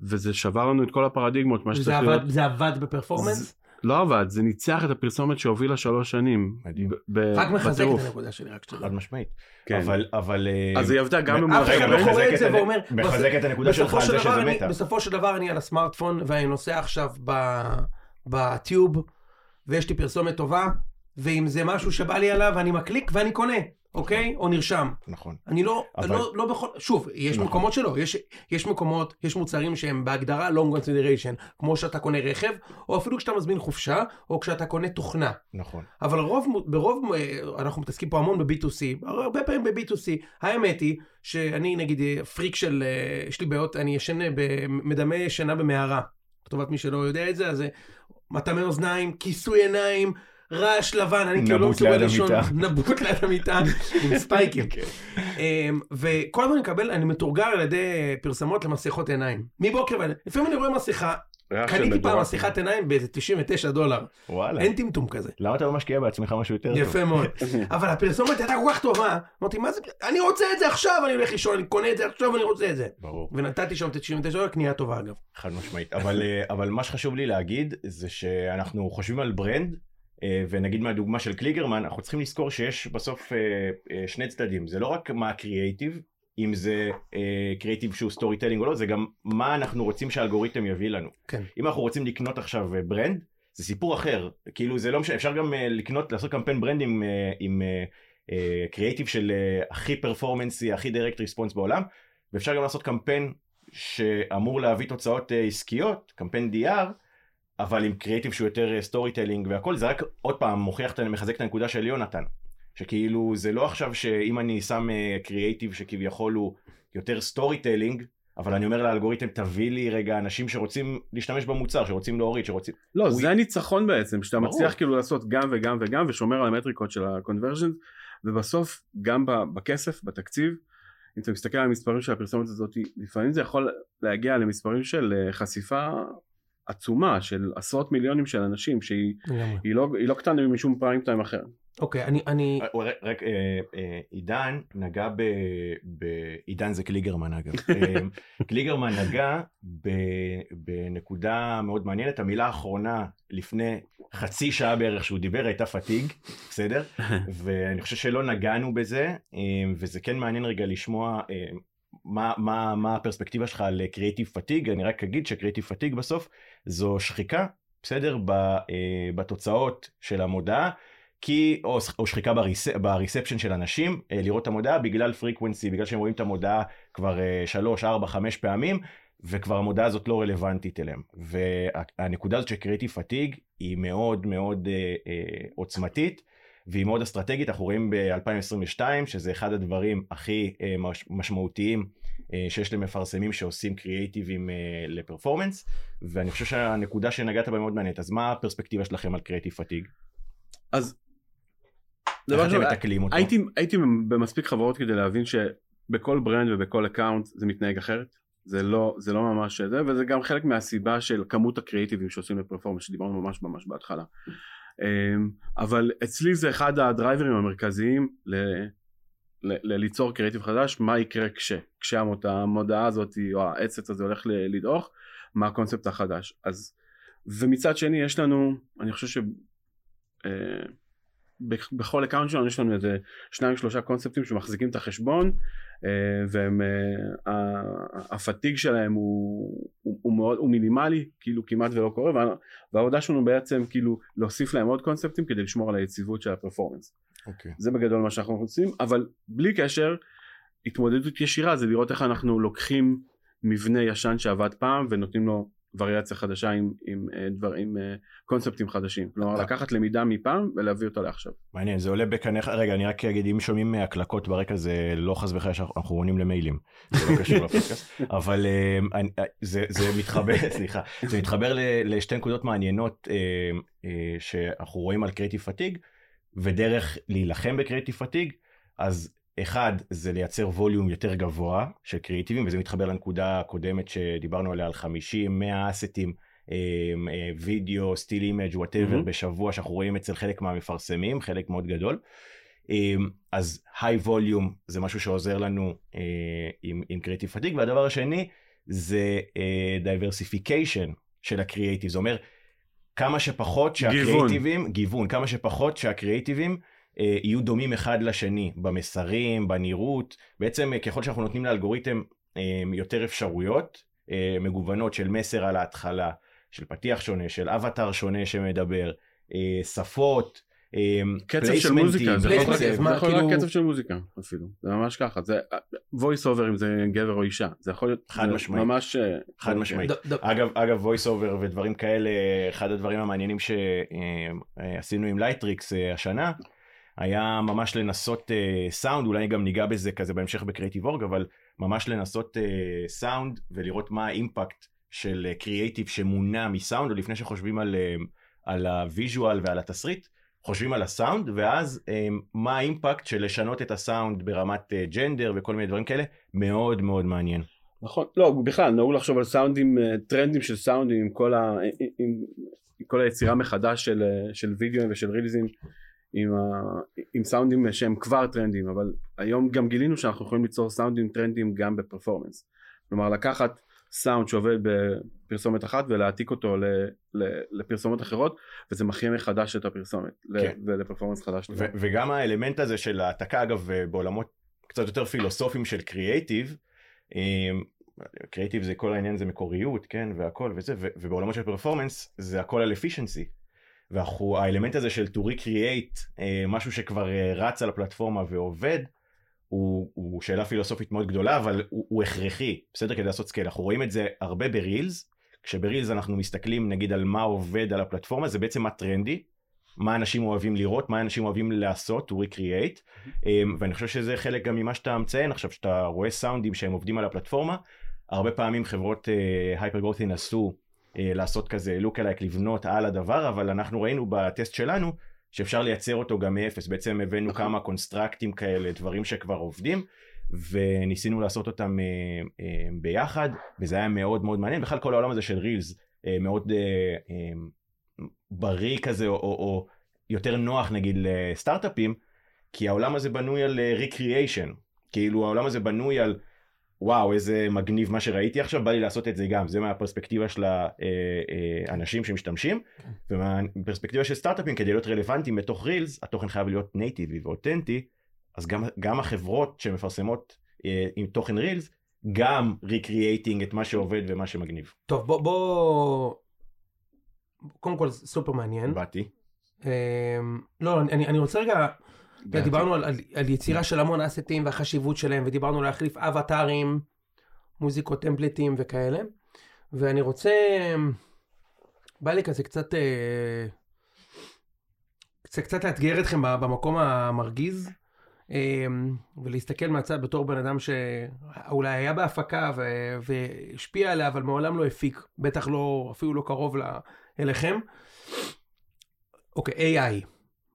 Speaker 5: וזה שבר לנו את כל הפרדיגמות, מה שצריך
Speaker 2: עבד-
Speaker 5: להיות,
Speaker 2: זה עבד ב performance?
Speaker 5: לא עבד, זה ניצח את הפרסומת שהובילה שלוש שנים,
Speaker 4: מדהים.
Speaker 2: רק מחזק. את הנקודה שלי, רק שתדע.
Speaker 4: חד משמעית,
Speaker 5: כן.
Speaker 4: אבל, אבל, אה,
Speaker 5: אז היא עבדה גם
Speaker 4: אף
Speaker 5: במערכת
Speaker 2: אחד לא
Speaker 4: מחזק
Speaker 2: את זה ואומר,
Speaker 4: מחזק את הנקודה שלך על
Speaker 2: של
Speaker 4: זה
Speaker 2: דבר
Speaker 4: שזה
Speaker 2: אני-
Speaker 4: מטא.
Speaker 2: בסופו של דבר אני על הסמארטפון ואני נוסע עכשיו ב- בטיוב ויש לי פרסומת טובה ואם זה משהו שבא לי עליו אני מקליק ואני קונה, אוקיי? או נרשם.
Speaker 4: נכון.
Speaker 2: אני לא,
Speaker 4: אבל-
Speaker 2: לא, לא בכל, שוב, יש
Speaker 4: נכון.
Speaker 2: מקומות שלא, יש, יש מקומות, יש מוצרים שהם בהגדרה long consideration, כמו שאתה קונה רכב, או אפילו כשאתה מזמין חופשה, או כשאתה קונה תוכנה.
Speaker 4: נכון.
Speaker 2: אבל רוב, ברוב, אה, אנחנו מתעסקים פה המון ב-B2C, הרבה פעמים ב-B2C. האמת היא שאני נגיד אה, פריק של, אה, יש לי בעיות, אני ישן, מדמה שינה במערה. לטובת מי שלא יודע את זה, אז זה מטמא אוזניים, כיסוי עיניים, רעש לבן, אני כאילו לא מסוגל לישון. נבוט ליד המיטה, עם ספייקים.
Speaker 4: כן.
Speaker 2: אמ, וכל הזמן אני מקבל, אני מתורגל על ידי פרסמות למסכות עיניים. מבוקר ועד... לפעמים אני רואה מסכה, קניתי פעם. מסכת עיניים באיזה 99 דולר.
Speaker 4: וואלה.
Speaker 2: אין טמטום כזה.
Speaker 4: למה אתה לא משקיע בעצמך משהו יותר טוב?
Speaker 2: יפה מאוד. אבל הפרסומת הייתה כל כך טובה, אמרתי, מה זה, אני רוצה את זה עכשיו, אני הולך לישון, אני קונה את זה עכשיו, אני רוצה את זה.
Speaker 4: ברור.
Speaker 2: ונתתי שם את ה-99 דולר, קנייה טובה אגב.
Speaker 4: חד משמעית. אבל, אה, אבל מה שחשוב לי להגיד זה שאנחנו חושבים על brand, ונגיד מהדוגמה של קליגרמן, אנחנו צריכים לזכור שיש בסוף אה, אה, שני צדדים. זה לא רק מה הקריאייטיב, אם זה קריאייטיב שהוא storytelling או לא, זה גם מה אנחנו רוצים שהאלגוריתם יביא לנו.
Speaker 2: כן.
Speaker 4: אם אנחנו רוצים לקנות עכשיו אה, brand, זה סיפור אחר. כאילו זה לא משנה, אפשר גם אה, לקנות, לעשות קמפיין brand עם, אה, עם קריאייטיב של אה, הכי performance־י, הכי direct response בעולם, ואפשר גם לעשות קמפיין שאמור להביא תוצאות אה, עסקיות, קמפיין DR, אבל עם קריאיטיב שהוא יותר storytelling והכל, זה רק עוד פעם מוכיח, מחזק את הנקודה של יונתן. שכאילו זה לא עכשיו שאם אני שם קריאיטיב שכביכול הוא יותר storytelling, אבל אני אומר לאלגוריתם תביא לי רגע אנשים שרוצים להשתמש במוצר, שרוצים להוריד, שרוצים...
Speaker 5: לא, זה הניצחון בעצם, שאתה
Speaker 4: ברור.
Speaker 5: מצליח כאילו לעשות גם וגם וגם, ושומר על המטריקות של ה-conversion, ובסוף, גם בכסף, בתקציב, אם אתה מסתכל על המספרים של הפרסומת הזאת, לפעמים זה יכול להגיע למספרים של אה, חשיפה עצומה, של עשרות מיליונים של אנשים, שהיא היא לא, היא לא קטנה משום פריים טיים אחר.
Speaker 2: אוקיי, אני, אני,
Speaker 4: אה, רק- רק אה, אה, עידן נגע ב... ב- עידן זה קליגרמן אגב. קליגרמן נגע ב- בנקודה מאוד מעניינת. המילה האחרונה לפני חצי שעה בערך שהוא דיבר הייתה פתיג, בסדר? ואני חושב שלא נגענו בזה, אה, וזה כן מעניין רגע לשמוע אה, מה, מה, מה הפרספקטיבה שלך על קריאיטיב פתיג. אני רק אגיד שקריאיטיב פתיג בסוף זו שחיקה, בסדר? ב- אה, בתוצאות של המודעה. כי, או, או שחיקה בריס, ב reception של אנשים, אה, לראות את המודעה בגלל frequency, בגלל שהם רואים את המודעה כבר אה, שלוש, ארבע, חמש פעמים, וכבר המודעה הזאת לא רלוונטית אליהם. והנקודה הזאת של creative fatigue היא מאוד מאוד אה, אה, עוצמתית, והיא מאוד אסטרטגית, אנחנו רואים ב-2022 שזה אחד הדברים הכי אה, מש, משמעותיים אה, שיש למפרסמים שעושים קריאיטיבים אה, ל performance, ואני חושב שהנקודה שנגעת בה מאוד מעניינת, אז מה הפרספקטיבה שלכם על creative fatigue?
Speaker 5: אז
Speaker 4: איך אתם מטקלים אותו?
Speaker 5: הייתי, הייתי במספיק חברות כדי להבין שבכל brand ובכל account זה מתנהג אחרת. זה לא, זה לא ממש זה, וזה גם חלק מהסיבה של כמות הקריאיטיבים שעושים ל performance שדיברנו ממש ממש בהתחלה. אמ, אבל אצלי זה אחד ה drivers המרכזיים ל, ליצור קריאיטיב חדש, מה יקרה כש, כשהמודעה הזאת או ה asset הזה הולך לדעוך, מה הקונספט החדש. אז, ומצד שני יש לנו, אני חושב ש... אה, בכ- בכל account שלנו יש לנו איזה שניים שלושה קונספטים שמחזיקים את החשבון אה, והם אה, ה fatigue שלהם הוא, הוא, הוא מאוד הוא מינימלי כאילו כמעט ולא קורה וה- והעבודה שלנו בעצם כאילו להוסיף להם עוד קונספטים כדי לשמור על היציבות של ה performance
Speaker 4: אוקיי.
Speaker 5: זה בגדול מה שאנחנו עושים אבל בלי קשר התמודדות ישירה זה לראות איך אנחנו לוקחים מבנה ישן שעבד פעם ונותנים לו וריאציה חדשה עם, עם, אה, דבר, עם אה, קונספטים חדשים. כלומר לקחת למידה מפעם ולהביא אותה לעכשיו.
Speaker 4: מעניין, זה עולה בקנה רגע, אני רק אגיד, אם שומעים הקלקות ברקע זה לא חס וחלילה שאנחנו עונים למיילים, זה לא קשור לפודקאסט, אבל אה, אני- זה זה מתחבר, סליחה, זה מתחבר ל- לשתי נקודות מעניינות שאנחנו רואים על קריאיטיב פתיג, ודרך להילחם בקריאיטיב פתיג, אז אחד זה לייצר volume יותר גבוה של קריאיטיבים, וזה מתחבר לנקודה הקודמת שדיברנו עליה על 50, 100 assets. אה, אה, וידאו, still image
Speaker 5: whatever.
Speaker 4: בשבוע שאנחנו רואים אצל חלק מהמפרסמים, חלק מאוד גדול. אה, אז high volume זה משהו שעוזר לנו אה, עם, עם creative fatigue, והדבר השני זה diversification של הקריאיטיב, זה אומר כמה שפחות שהקריאיטיבים, גיוון, כמה שפחות שהקריאיטיבים אה, יהיו דומים אחד לשני במסרים, בנראות, בעצם אה, ככל שאנחנו נותנים לאלגוריתם אה, יותר אפשרויות אה, מגוונות של מסר על ההתחלה, של פתיח שונה, של אווטאר שונה שמדבר, אה, שפות, אה,
Speaker 5: קצב של מוזיקה, זה יכול להיות-
Speaker 2: מה,
Speaker 5: זה יכול להיות
Speaker 2: כאילו-
Speaker 5: קצב של מוזיקה אפילו, זה ממש ככה, זה voice over אם זה גבר או אישה, זה יכול להיות
Speaker 4: חד משמעית.
Speaker 5: ממש אה,
Speaker 4: חד
Speaker 5: כן.
Speaker 4: משמעית. אגב, אגב voice over ודברים כאלה, אחד הדברים המעניינים שעשינו עם לייטריקס אה, השנה, היה ממש לנסות אה, סאונד, אולי גם ניגע בזה כזה בהמשך ב creative org, אבל ממש לנסות אה, סאונד ולראות מה ה impact של קריאיטיב שמונע מסאונד, עוד לפני שחושבים על, אה, על ה visual ועל התסריט, חושבים על הסאונד, ואז אה, מה ה impact של לשנות את הסאונד ברמת אה, gender וכל מיני דברים כאלה, מאוד מאוד מעניין.
Speaker 5: נכון, לא בכלל נהוג לחשוב על סאונדים, אה, טרנדים של סאונדים עם כל, ה, עם, עם כל היצירה מחדש של, אה, של וידאוים ושל רילזים עם, ה, עם סאונדים שהם כבר טרנדים, אבל היום גם גילינו שאנחנו יכולים ליצור סאונדים טרנדים גם בפרפורמנס. כלומר לקחת סאונד שעובד בפרסומת אחת ולהעתיק אותו ל, ל, לפרסומות אחרות וזה מחיה מחדש את הפרסומת
Speaker 4: כן.
Speaker 5: ולפרפורמנס חדש.
Speaker 4: ו- וגם האלמנט הזה של העתקה אגב בעולמות קצת יותר פילוסופיים של קריאייטיב. קריאייטיב זה כל העניין זה מקוריות כן והכל וזה ו- ובעולמות של פרפורמנס זה הכל על אפישנסי. והאלמנט הזה של to recreate אה, משהו שכבר אה, רץ על הפלטפורמה ועובד הוא, הוא שאלה פילוסופית מאוד גדולה אבל הוא, הוא הכרחי. בסדר? כדי לעשות scale אנחנו רואים את זה הרבה ברילס כשברילס אנחנו מסתכלים נגיד על מה עובד על הפלטפורמה זה בעצם מה טרנדי מה אנשים אוהבים לראות, מה אנשים אוהבים לעשות, to recreate, um, ואני חושב שזה חלק גם ממה שאתה מציין עכשיו, שאתה רואה סאונדים שהם עובדים על הפלטפורמה, הרבה פעמים חברות הייפר uh, ינסו uh, לעשות כזה look alike, לבנות על הדבר, אבל אנחנו ראינו בטסט שלנו שאפשר לייצר אותו גם מאפס, בעצם הבאנו כמה קונסטרקטים כאלה, דברים שכבר עובדים, וניסינו לעשות אותם uh, uh, ביחד, וזה היה מאוד מאוד מעניין, בכלל כל העולם הזה של רילס, מאוד... בריא כזה או, או, או יותר נוח נגיד לסטארט-אפים, כי העולם הזה בנוי על ריקריאיישן. כאילו העולם הזה בנוי על וואו איזה מגניב מה שראיתי עכשיו בא לי לעשות את זה גם זה מהפרספקטיבה של האנשים שמשתמשים ומהפרספקטיבה של סטארט-אפים כדי להיות רלוונטיים בתוך רילס התוכן חייב להיות נייטיבי ואותנטי אז גם, גם החברות שמפרסמות אה, עם תוכן רילס גם recreating את מה שעובד ומה שמגניב.
Speaker 2: טוב בוא בוא קודם כל סופר מעניין.
Speaker 4: באתי.
Speaker 2: אה, לא אני, אני רוצה רגע דיברנו על, על, על יצירה של המון אסטים והחשיבות שלהם, ודיברנו להחליף אבטארים, מוזיקות טמפלטים וכאלה. ואני רוצה, בא לי כזה קצת, אה, קצת, קצת לאתגר אתכם במקום המרגיז, אה, ולהסתכל מהצד בתור בן אדם שאולי היה בהפקה והשפיע עליה, אבל מעולם לא הפיק, בטח לא, אפילו לא קרוב אליכם. אוקיי, AI.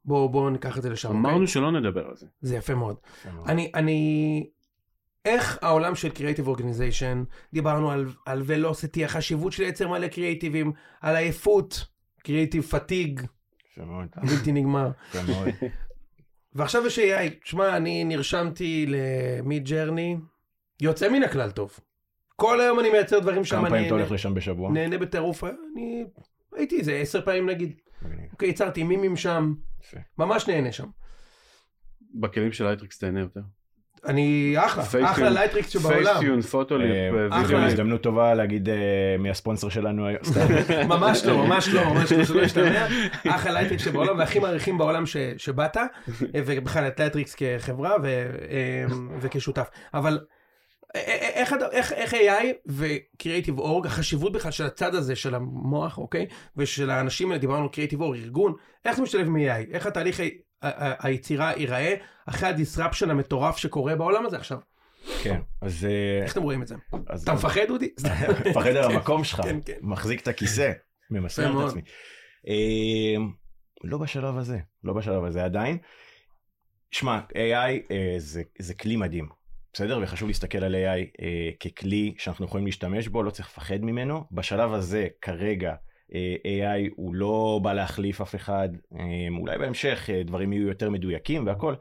Speaker 2: בואו בוא ניקח את זה לשם.
Speaker 5: אמרנו okay? אוקיי? שלא נדבר על זה.
Speaker 2: זה יפה מאוד. אני, אני, איך העולם של Creative Organization, דיברנו על, על Velocity, החשיבות של לייצר מלא קריאיטיבים, על עייפות, Creative Fatigue, הבלתי נגמר. ועכשיו יש AI, שמע, אני נרשמתי למיד ג'רני, יוצא מן הכלל טוב. כל היום אני מייצר דברים שם,
Speaker 4: כמה פעמים אתה הולך לשם בשבוע?
Speaker 2: נהנה בטירוף, אני הייתי איזה עשר פעמים נגיד. אוקיי, יצרתי מימים שם, ממש נהנה שם.
Speaker 5: בכלים של לייטריקס תהנה יותר.
Speaker 2: אני אחלה, אחלה לייטריקס שבעולם.
Speaker 5: Facetune, Photoleap,
Speaker 4: אה, אחלה. הזדמנות טובה להגיד אה, מי הספונסר שלנו היום.
Speaker 2: ממש לא, ממש לא, ממש לא, שלא ישתמע. אחלה לייטריקס שבעולם והכי מעריכים בעולם שבאת, אה, ובכלל את לייטריקס כחברה וכשותף. אבל איך, איך, איך AI ו-Creative Org, החשיבות בכלל של הצד הזה של המוח, אוקיי? ושל האנשים האלה, דיברנו על Creative Org, ארגון, איך זה משתלב מ-AI? איך התהליך היצירה ייראה אחרי הדיסרפשן המטורף שקורה בעולם הזה עכשיו?
Speaker 4: כן, אז...
Speaker 2: איך אתם רואים את זה? אתה מפחד, אודי?
Speaker 4: מפחד על המקום שלך, כן, כן. מחזיק את הכיסא, ממסר את עצמי. אמ, לא בשלב הזה, לא בשלב הזה עדיין. שמע, AI אה, זה כלי מדהים. בסדר? וחשוב להסתכל על AI אה, ככלי שאנחנו יכולים להשתמש בו, לא צריך לפחד ממנו. בשלב הזה, כרגע, אה, AI הוא לא בא להחליף אף אחד, אה, אולי בהמשך אה, דברים יהיו יותר מדויקים והכל,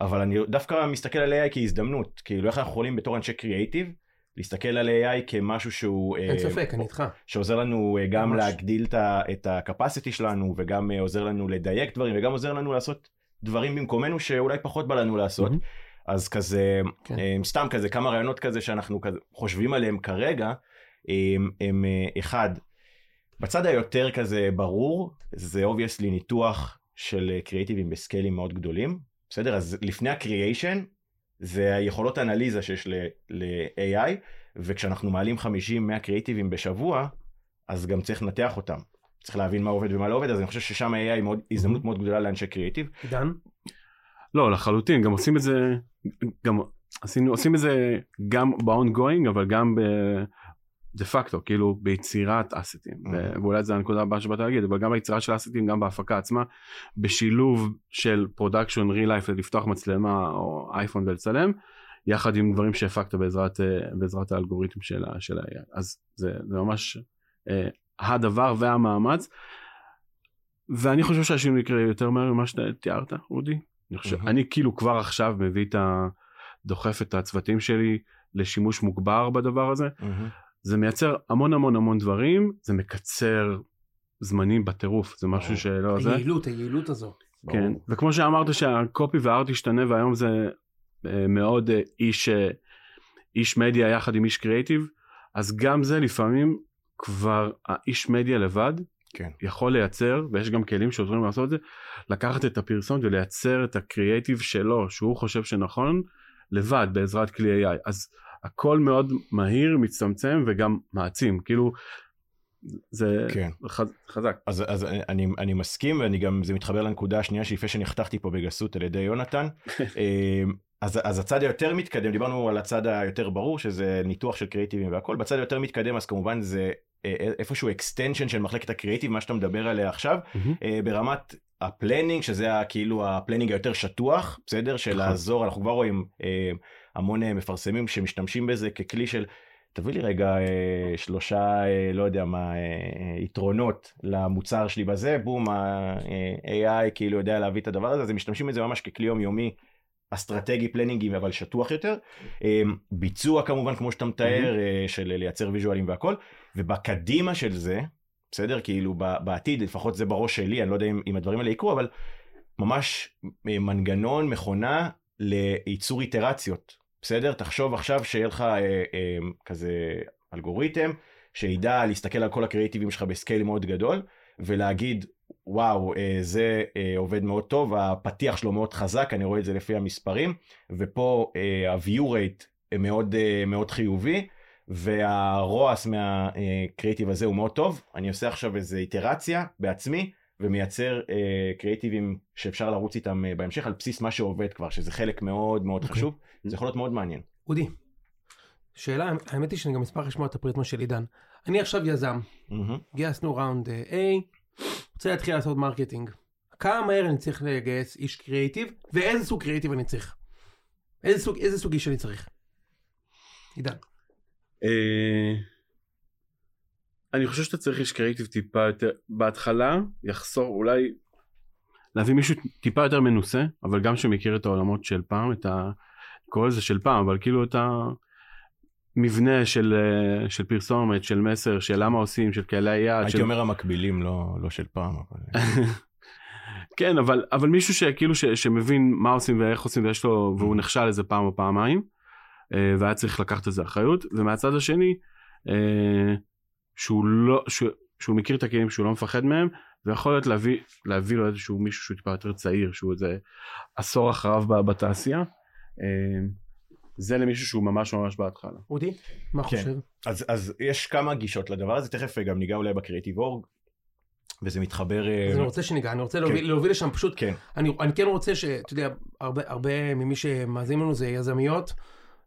Speaker 4: אבל אני דווקא מסתכל על AI כהזדמנות, כאילו איך אנחנו יכולים בתור אנשי קריאייטיב, להסתכל על AI כמשהו שהוא...
Speaker 2: אין ספק, אני איתך.
Speaker 4: שעוזר לנו גם ממש. להגדיל את ה-capacity שלנו, וגם עוזר לנו לדייק דברים, וגם עוזר לנו לעשות דברים במקומנו שאולי פחות בא לנו לעשות. Mm-hmm. אז כזה, כן. הם, סתם כזה כמה רעיונות כזה שאנחנו כזה חושבים עליהם כרגע, הם, הם אחד, בצד היותר כזה ברור, זה obviously ניתוח של קריאיטיבים בסקיילים מאוד גדולים, בסדר? אז לפני ה creation, זה היכולות אנליזה שיש ל-AI, וכשאנחנו מעלים 50-100 קריאיטיבים בשבוע, אז גם צריך לנתח אותם. צריך להבין מה עובד ומה לא עובד, אז אני חושב ששם AI מאוד, הזדמנות מאוד גדולה לאנשי קריאיטיב.
Speaker 2: דן?
Speaker 5: לא, לחלוטין, גם עושים את זה, גם עשינו, עושים את זה גם ב-ongoing, אבל גם ב... דה פקטו, כאילו ביצירת אסטים, mm-hmm. ואולי זו הנקודה הבאה שבאת להגיד, אבל גם ביצירה של אסטים, גם בהפקה עצמה, בשילוב של production real life, לפתוח מצלמה או אייפון ולצלם, יחד עם דברים שהפקת בעזרת, בעזרת האלגוריתם של, של ה-AI. אז זה, זה ממש אה, הדבר והמאמץ, ואני חושב שהשינוי יקרה יותר מהר ממה שתיארת, אודי. אני חושב, mm-hmm. אני כאילו כבר עכשיו מביא את ה... דוחף את הצוותים שלי לשימוש מוגבר בדבר הזה. Mm-hmm. זה מייצר המון המון המון דברים, זה מקצר זמנים בטירוף, זה משהו שלא
Speaker 2: זה. היעילות, היעילות הזו.
Speaker 5: כן, וכמו שאמרת שהקופי והארט השתנה והיום זה אה, מאוד אה, איש, אה, איש מדיה יחד עם איש קריאיטיב, אז גם זה לפעמים כבר האיש מדיה לבד
Speaker 4: כן.
Speaker 5: יכול לייצר, ויש גם כלים שעוזרים לעשות את זה, לקחת את הפרסומת ולייצר את הקריאייטיב שלו, שהוא חושב שנכון, לבד בעזרת כלי AI. אז הכל מאוד מהיר, מצטמצם וגם מעצים, כאילו זה כן. חז, חזק.
Speaker 4: אז, אז אני, אני מסכים ואני גם, זה מתחבר לנקודה השנייה שלפני שנחתכתי פה בגסות על ידי יונתן. אמ, אז, אז הצד היותר מתקדם, דיברנו על הצד היותר ברור שזה ניתוח של קריאיטיבים והכל, בצד היותר מתקדם אז כמובן זה איפשהו extension של מחלקת הקריאיטיב, מה שאתה מדבר עליה עכשיו, mm-hmm. ברמת ה planning, שזה כאילו ה planning היותר שטוח, בסדר? של נכון. לעזור, אנחנו כבר רואים המון מפרסמים שמשתמשים בזה ככלי של תביא לי רגע אה, שלושה, אה, לא יודע מה, אה, יתרונות למוצר שלי בזה, בום, ה-AI כאילו יודע להביא את הדבר הזה, אז הם משתמשים בזה ממש ככלי יומיומי אסטרטגי פלנינגי אבל שטוח יותר. ביצוע כמובן כמו שאתה מתאר, של לייצר ויזואלים והכל, ובקדימה של זה, בסדר? כאילו בעתיד, לפחות זה בראש שלי, אני לא יודע אם, אם הדברים האלה יקרו, אבל ממש מנגנון, מכונה לייצור איטרציות. בסדר? תחשוב עכשיו שיהיה לך אה, אה, כזה אלגוריתם שידע להסתכל על כל הקריאיטיבים שלך בסקייל מאוד גדול ולהגיד וואו אה, זה אה, עובד מאוד טוב הפתיח שלו מאוד חזק אני רואה את זה לפי המספרים ופה אה, ה-view rate מאוד מאוד חיובי והרועס מהקריאיטיב הזה הוא מאוד טוב אני עושה עכשיו איזה איטרציה בעצמי ומייצר אה, קריאיטיבים שאפשר לרוץ איתם אה, בהמשך על בסיס מה שעובד כבר שזה חלק מאוד מאוד okay. אוקיי. חשוב זה יכול להיות מאוד מעניין.
Speaker 2: אודי, שאלה האמת היא שאני גם אשמח לשמוע את הפריזמה של עידן. אני עכשיו יזם, גייסנו round A, רוצה להתחיל לעשות marketing. כמה מהר אני צריך לגייס איש קריאיטיב ואיזה סוג קריאיטיב אני צריך. איזה סוג איזה סוג איש אני צריך. עידן.
Speaker 5: אה, אני חושב שאתה צריך איש קריאיטיב טיפה יותר, בהתחלה יחסור אולי להביא מישהו טיפה יותר מנוסה, אבל גם שמכיר את העולמות של פעם, את ה... קורא לזה של פעם, אבל כאילו את המבנה של, של פרסומת, של מסר, של למה עושים, של קהלי היעד.
Speaker 4: הייתי
Speaker 5: של...
Speaker 4: אומר המקבילים, לא, לא של פעם. אבל...
Speaker 5: כן, אבל, אבל מישהו שכאילו ש, שמבין מה עושים ואיך עושים ויש לו, והוא נכשל איזה פעם או פעמיים, אה, והיה צריך לקחת איזה אחריות, ומהצד השני, אה, שהוא לא, שהוא, שהוא מכיר את הכלים שהוא לא מפחד מהם ויכול להיות להביא, להביא לו איזשהו מישהו שהוא טיפה יותר צעיר שהוא איזה עשור אחריו בתעשייה. אה, זה למישהו שהוא ממש ממש בהתחלה.
Speaker 2: אודי, מה כן. חושב?
Speaker 4: אז, אז יש כמה גישות לדבר הזה, תכף גם ניגע אולי בקריאיטיב אורג, וזה מתחבר...
Speaker 2: אה, אז אני רוצה שניגע, אני רוצה כן. להוביל, להוביל לשם פשוט, כן. אני, אני כן רוצה שאתה יודע, הרבה, הרבה ממי שמאזין לנו זה יזמיות.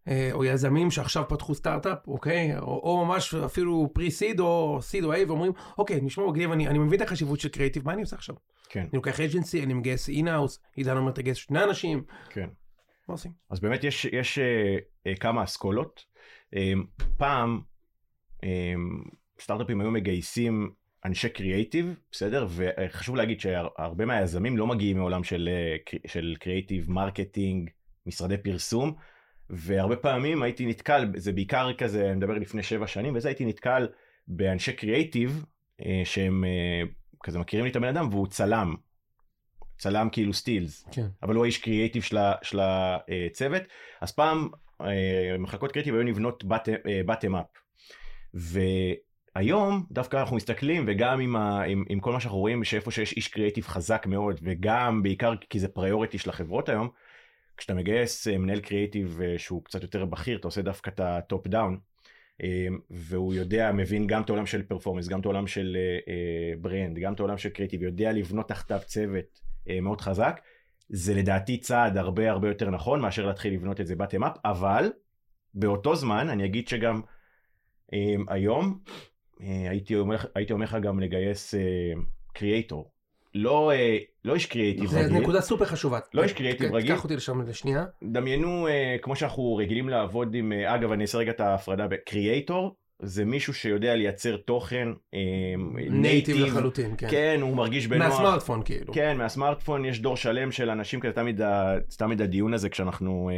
Speaker 2: אה, או יזמים שעכשיו פתחו סטארט-אפ, אוקיי? או, או ממש אפילו pre-seed או seed או A, ואומרים, אוקיי, נשמע מגניב, אני, אני מבין את החשיבות של קריאיטיב, מה אני עושה עכשיו?
Speaker 4: כן. אני
Speaker 2: לוקח agency, אני מגייס in-house, עידן אומר תגייס שני אנשים.
Speaker 4: כן.
Speaker 2: מה עושים?
Speaker 4: אז באמת יש, יש אה, אה, כמה אסכולות. אה, פעם אה, סטארט-אפים היו מגייסים אנשי קריאיטיב, בסדר? וחשוב להגיד שהרבה מהיזמים לא מגיעים מעולם של, אה, של קריאיטיב, marketing, משרדי פרסום. והרבה פעמים הייתי נתקל, זה בעיקר כזה, אני מדבר לפני שבע שנים, וזה הייתי נתקל באנשי קריאייטיב, אה, שהם כזה מכירים לי את הבן אדם, והוא צלם. צלם כאילו סטילס,
Speaker 2: כן.
Speaker 4: אבל הוא האיש קריאייטיב של הצוות. אז פעם אה, מחלקות קריאייטיב היו נבנות בטם אפ. והיום דווקא אנחנו מסתכלים וגם עם, ה, עם, עם כל מה שאנחנו רואים שאיפה שיש איש קריאייטיב חזק מאוד וגם בעיקר כי זה פריוריטי של החברות היום כשאתה מגייס אה, מנהל קריאיטיב אה, שהוא קצת יותר בכיר, אתה עושה דווקא את ה top down, אה, והוא יודע, מבין גם את העולם של performance, גם את העולם של brand, גם את העולם של קריאיטיב, יודע לבנות תחתיו צוות מאוד חזק, זה לדעתי צעד הרבה הרבה יותר נכון מאשר להתחיל לבנות את זה bottom up, אבל באותו זמן אני אגיד שגם היום הייתי אומר, הייתי אומר לך גם לגייס creator. לא, אה, לא איש קריאיטיב רגיל.
Speaker 2: זו נקודה סופר חשובה.
Speaker 4: לא איש קריאיטיב רגיל.
Speaker 2: קח אותי לשם לשנייה.
Speaker 4: דמיינו, אה, כמו שאנחנו רגילים לעבוד עם, אה, אגב, אני אעשה רגע את ההפרדה ב creator. זה מישהו שיודע לייצר תוכן
Speaker 2: native לחלוטין, כן.
Speaker 4: כן, הוא מרגיש בנוח.
Speaker 2: מהסמארטפון כאילו.
Speaker 4: כן, מהסמארטפון יש דור שלם של אנשים כזה, תמיד, תמיד הדיון הזה כשאנחנו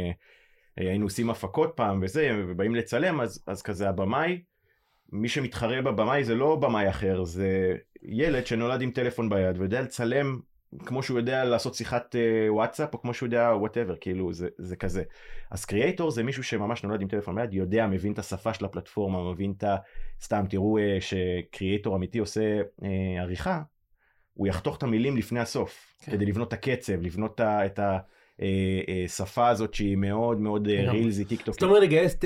Speaker 4: היינו עושים הפקות פעם וזה, ובאים לצלם, אז, אז כזה הבמאי, מי שמתחרה בבמאי זה לא במאי אחר, זה ילד שנולד עם טלפון ביד ויודע לצלם כמו שהוא יודע לעשות שיחת uh, וואטסאפ או כמו שהוא יודע whatever כאילו זה, זה כזה. אז creator זה מישהו שממש נולד עם טלפון ביד יודע מבין את השפה של הפלטפורמה מבין את ה... סתם תראו uh, ש creator אמיתי עושה uh, עריכה הוא יחתוך את המילים לפני הסוף כן. כדי לבנות את הקצב לבנות את השפה הזאת שהיא מאוד מאוד רילזי טיק טוק.
Speaker 2: זאת אומרת לגייס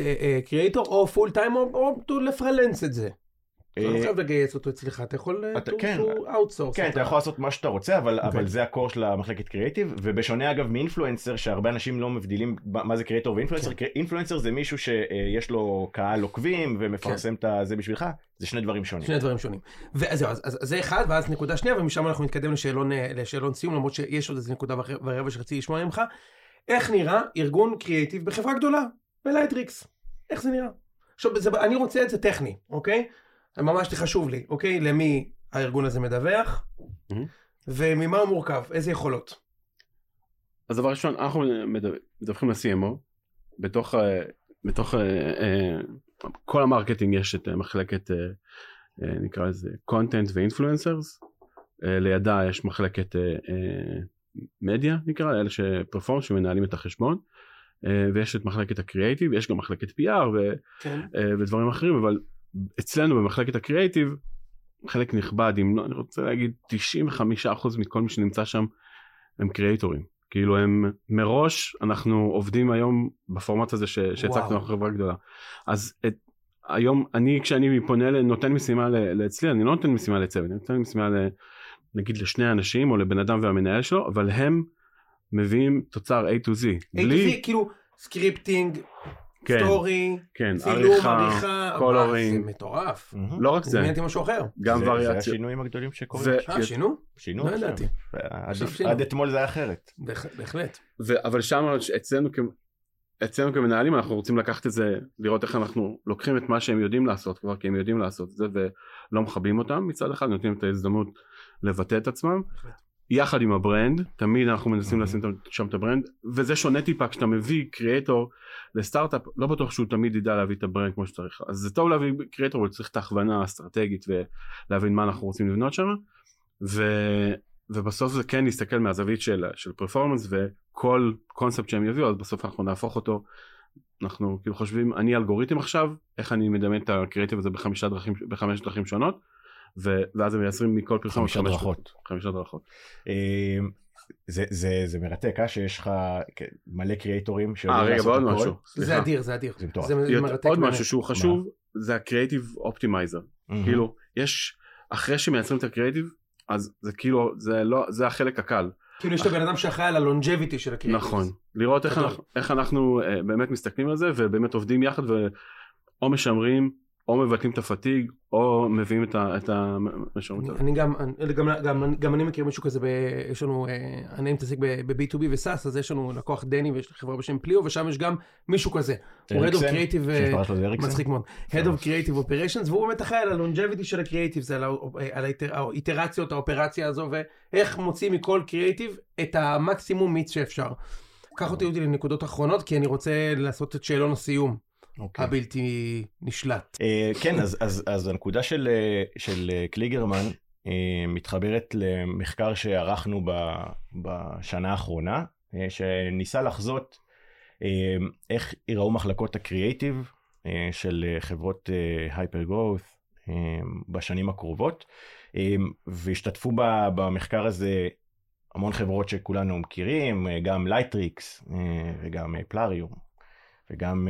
Speaker 2: קריאייטור או פול טיים או לפרלנס את זה. אתה לא חייב לגייס אותו אצלך, אתה יכול to
Speaker 4: כן,
Speaker 2: outsource.
Speaker 4: כן, אתה יכול לעשות מה שאתה רוצה, אבל אוקיי. זה הקור של המחלקת קריאיטיב, ובשונה אגב מאינפלואנסר, שהרבה אנשים לא מבדילים מה זה קריאיטור ואינפלואנסר, כן. אינפלואנסר זה מישהו שיש לו קהל עוקבים ומפרסם כן. את זה בשבילך, זה שני דברים שונים.
Speaker 2: שני דברים שונים. אז זה אחד, ואז נקודה שנייה, ומשם אנחנו נתקדם לשאלון סיום, למרות שיש עוד איזה נקודה ורבע שרציתי לשמוע ממך. איך נראה ארגון קריאיטיב בחברה גדולה, בלייטריקס? איך זה נראה? עכשיו, זה, אני רוצה את זה טכני, אוקיי? ממש חשוב לי, אוקיי? למי הארגון הזה מדווח. וממה הוא מורכב, איזה יכולות.
Speaker 5: אז דבר ראשון אנחנו מדו- מדווחים ל-CMO בתוך אה, בתוך אה, אה, כל ה marketing יש את מחלקת נקרא לזה content ו influencers לידה יש מחלקת מדיה נקרא אלה שפרפורמנס שמנהלים את החשבון ויש את מחלקת הקריאייטיב יש גם מחלקת PR ו,
Speaker 2: כן.
Speaker 5: ודברים אחרים אבל אצלנו במחלקת הקריאייטיב חלק נכבד אם לא אני רוצה להגיד 95% מכל מי שנמצא שם הם קריאייטורים כאילו הם מראש אנחנו עובדים היום בפורמט הזה שהצגנו. אנחנו חברה גדולה. אז את, היום אני כשאני פונה נותן משימה לאצלי אני לא נותן משימה לצוות אני נותן משימה ל, נגיד לשני אנשים או לבן אדם והמנהל שלו אבל הם מביאים תוצר A to Z.
Speaker 2: A to Z, כאילו, scripting,
Speaker 5: כן,
Speaker 2: story,
Speaker 5: כן,
Speaker 2: צילום,
Speaker 5: עריכה,
Speaker 2: עריכה,
Speaker 5: coloring.
Speaker 2: וואי, זה מטורף.
Speaker 4: מהמם.
Speaker 5: לא רק
Speaker 2: זה מעניין אותי משהו אחר.
Speaker 5: גם
Speaker 4: זה- זה
Speaker 5: וריאציות
Speaker 4: השינויים הגדולים שקורים.
Speaker 2: אה, שינו?
Speaker 4: שינו
Speaker 2: לא. ידעתי.
Speaker 4: עד-
Speaker 2: עכשיו שינו.
Speaker 4: עד אתמול זה היה אחרת.
Speaker 2: בהח- בהחלט.
Speaker 5: ו- אבל שם אצלנו כ... אצלנו כמנהלים אנחנו רוצים לקחת את זה לראות איך אנחנו לוקחים את מה שהם יודעים לעשות כבר כי הם יודעים לעשות את זה ולא מכבים אותם מצד אחד נותנים את ההזדמנות לבטא את עצמם. יחד עם ה brand תמיד אנחנו מנסים. לשים שם את ה brand וזה שונה טיפה כשאתה מביא creator לסטארט-אפ לא בטוח שהוא תמיד ידע להביא את ה brand כמו שצריך אז זה טוב להביא creator אבל צריך את ההכוונה האסטרטגית ולהבין מה אנחנו רוצים לבנות שם ו... ובסוף זה כן להסתכל מהזווית של, של performance וכל קונספט שהם יביאו אז בסוף אנחנו נהפוך אותו אנחנו כאילו חושבים אני אלגוריתם עכשיו איך אני מדמיין את הקריאטיב הזה בחמישה דרכים בחמש דרכים שונות. ואז הם מייצרים מכל פרסומת
Speaker 4: חמישה
Speaker 5: חמש-
Speaker 4: דרכות.
Speaker 5: חמישה דרכות
Speaker 4: אה, זה, זה, זה מרתק, אה, שיש לך כן, מלא creatorים
Speaker 5: אה
Speaker 4: שיודעים
Speaker 5: רגע ועוד. משהו
Speaker 2: זה
Speaker 5: סליחה.
Speaker 2: אדיר, זה אדיר.
Speaker 4: זה מטורף.
Speaker 2: זה מרתק
Speaker 5: עוד. משהו שהוא חשוב זה ה creative optimizer
Speaker 4: מהמם.
Speaker 5: כאילו יש אחרי שמייצרים את הקריאיטיב אז זה כאילו זה לא זה החלק הקל
Speaker 2: כאילו יש את הבן אדם שאחראי על ה longevity של ה creatives.
Speaker 5: נכון לראות איך. אנחנו, איך אנחנו אה, באמת מסתכלים על זה ובאמת עובדים יחד ואו משמרים או מבטלים את הפתיג או מביאים את ה... את ה... משמרים את
Speaker 2: אני- גם, אני- גם, גם, גם אני מכיר מישהו כזה, ב, יש לנו, אה, אני מתעסק ב-B2B וסאס, אז יש לנו לקוח דני ויש חברה בשם פליו, ושם יש גם מישהו כזה. הוא Head of? Creative, אה? מצחיק מאוד. Head of Creative Operations, והוא באמת אחראי על הלונג'ביטי של הקריאיטיב, זה על האיטרציות, האופרציה הזו, ואיך מוצאים מכל קריאיטיב את המקסימום מיץ שאפשר. קח אותי אותי לנקודות אחרונות, כי אני רוצה לעשות את שאלון הסיום,
Speaker 4: אוקיי.
Speaker 2: הבלתי נשלט.
Speaker 4: אה, כן, אז, אז, אז הנקודה של, אה, של אה, קליגרמן אה, מתחברת למחקר שערכנו ב, בשנה האחרונה, אה, שניסה לחזות איך ייראו מחלקות הקריאייטיב של חברות הייפר גרואות בשנים הקרובות, והשתתפו ב- במחקר הזה המון חברות שכולנו מכירים, גם לייטריקס וגם פלאריום. וגם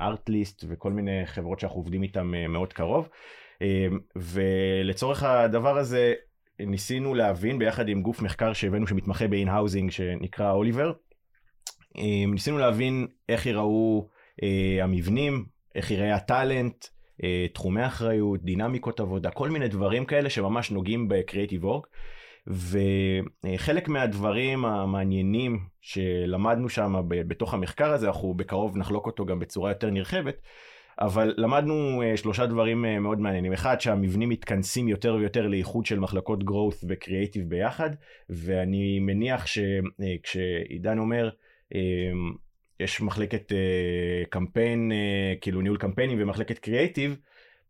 Speaker 4: ארטליסט וכל מיני חברות שאנחנו עובדים איתן אה, מאוד קרוב. אה, ולצורך הדבר הזה ניסינו להבין ביחד עם גוף מחקר שהבאנו שמתמחה ב in-housing שנקרא אוליבר. אה, ניסינו להבין איך ייראו אה, המבנים, איך ייראה ה talent, אה, תחומי אחריות, דינמיקות עבודה, כל מיני דברים כאלה שממש נוגעים ב creative org. וחלק מהדברים המעניינים שלמדנו שם בתוך המחקר הזה, אנחנו בקרוב נחלוק אותו גם בצורה יותר נרחבת, אבל למדנו אה, שלושה דברים אה, מאוד מעניינים. אחד, שהמבנים מתכנסים יותר ויותר לאיחוד של מחלקות growth וקריאייטיב ביחד, ואני מניח שכשעידן אומר, אה, יש מחלקת קמפיין, כאילו ניהול קמפיינים ומחלקת קריאייטיב,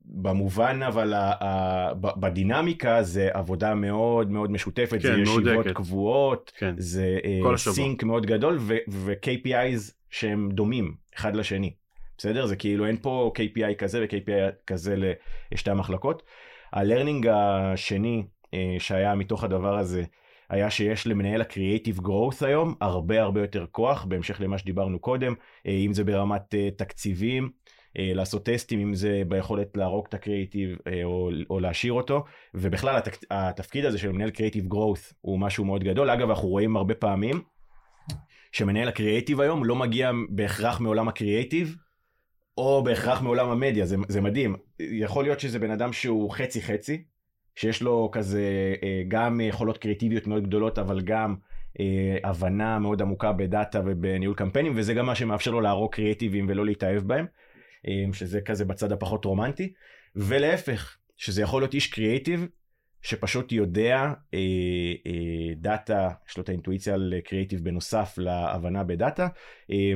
Speaker 4: במובן אבל ה- ה- ב- בדינמיקה זה עבודה מאוד מאוד משותפת,
Speaker 5: כן,
Speaker 4: זה ישיבות
Speaker 5: מהודקת.
Speaker 4: קבועות,
Speaker 5: כן
Speaker 4: זה אה. sync מאוד גדול ו- ו- KPIs שהם דומים אחד לשני. בסדר? זה כאילו אין פה KPI כזה ו- KPI כזה לשתי המחלקות. ה learning השני אה, שהיה מתוך הדבר הזה היה שיש למנהל ה creative growth היום הרבה הרבה יותר כוח בהמשך למה שדיברנו קודם, אה, אם זה ברמת תקציבים, לעשות טסטים, אם זה ביכולת להרוג את הקריאייטיב אה, או, או להשאיר אותו, ובכלל התק, התפקיד הזה של מנהל קריאייטיב growth הוא משהו מאוד גדול. אגב, אנחנו רואים הרבה פעמים שמנהל הקריאייטיב היום לא מגיע בהכרח מעולם הקריאייטיב, או בהכרח מעולם המדיה, זה, זה מדהים. יכול להיות שזה בן אדם שהוא חצי חצי, שיש לו כזה אה, גם יכולות קריאטיביות מאוד גדולות, אבל גם אה, הבנה מאוד עמוקה ב data ובניהול קמפיינים, וזה גם מה שמאפשר לו להרוג creativeים ולא להתאהב בהם. אה, שזה כזה בצד הפחות רומנטי, ולהפך, שזה יכול להיות איש קריאייטיב, שפשוט יודע אה, אה, data, יש לו את האינטואיציה על קריאייטיב בנוסף להבנה ב data, אה,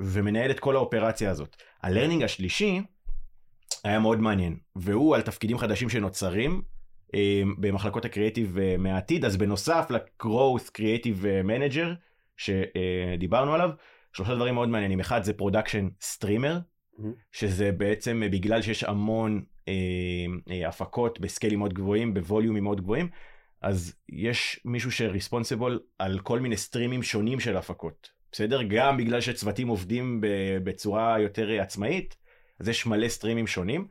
Speaker 4: ומנהל את כל האופרציה הזאת. ה learning השלישי היה מאוד מעניין, והוא על תפקידים חדשים שנוצרים אה, במחלקות הקריאייטיב אה, מהעתיד, אז בנוסף ל- growth creative manager שדיברנו עליו, שלושה דברים מאוד מעניינים. אחד זה production streamer, שזה בעצם בגלל שיש המון אה, אה, הפקות ב scaleים מאוד גבוהים, ב volumeים מאוד גבוהים, אז יש מישהו ש responsible על כל מיני streamים שונים של הפקות. בסדר? גם בגלל שצוותים עובדים בצורה יותר עצמאית, אז יש מלא streamים שונים,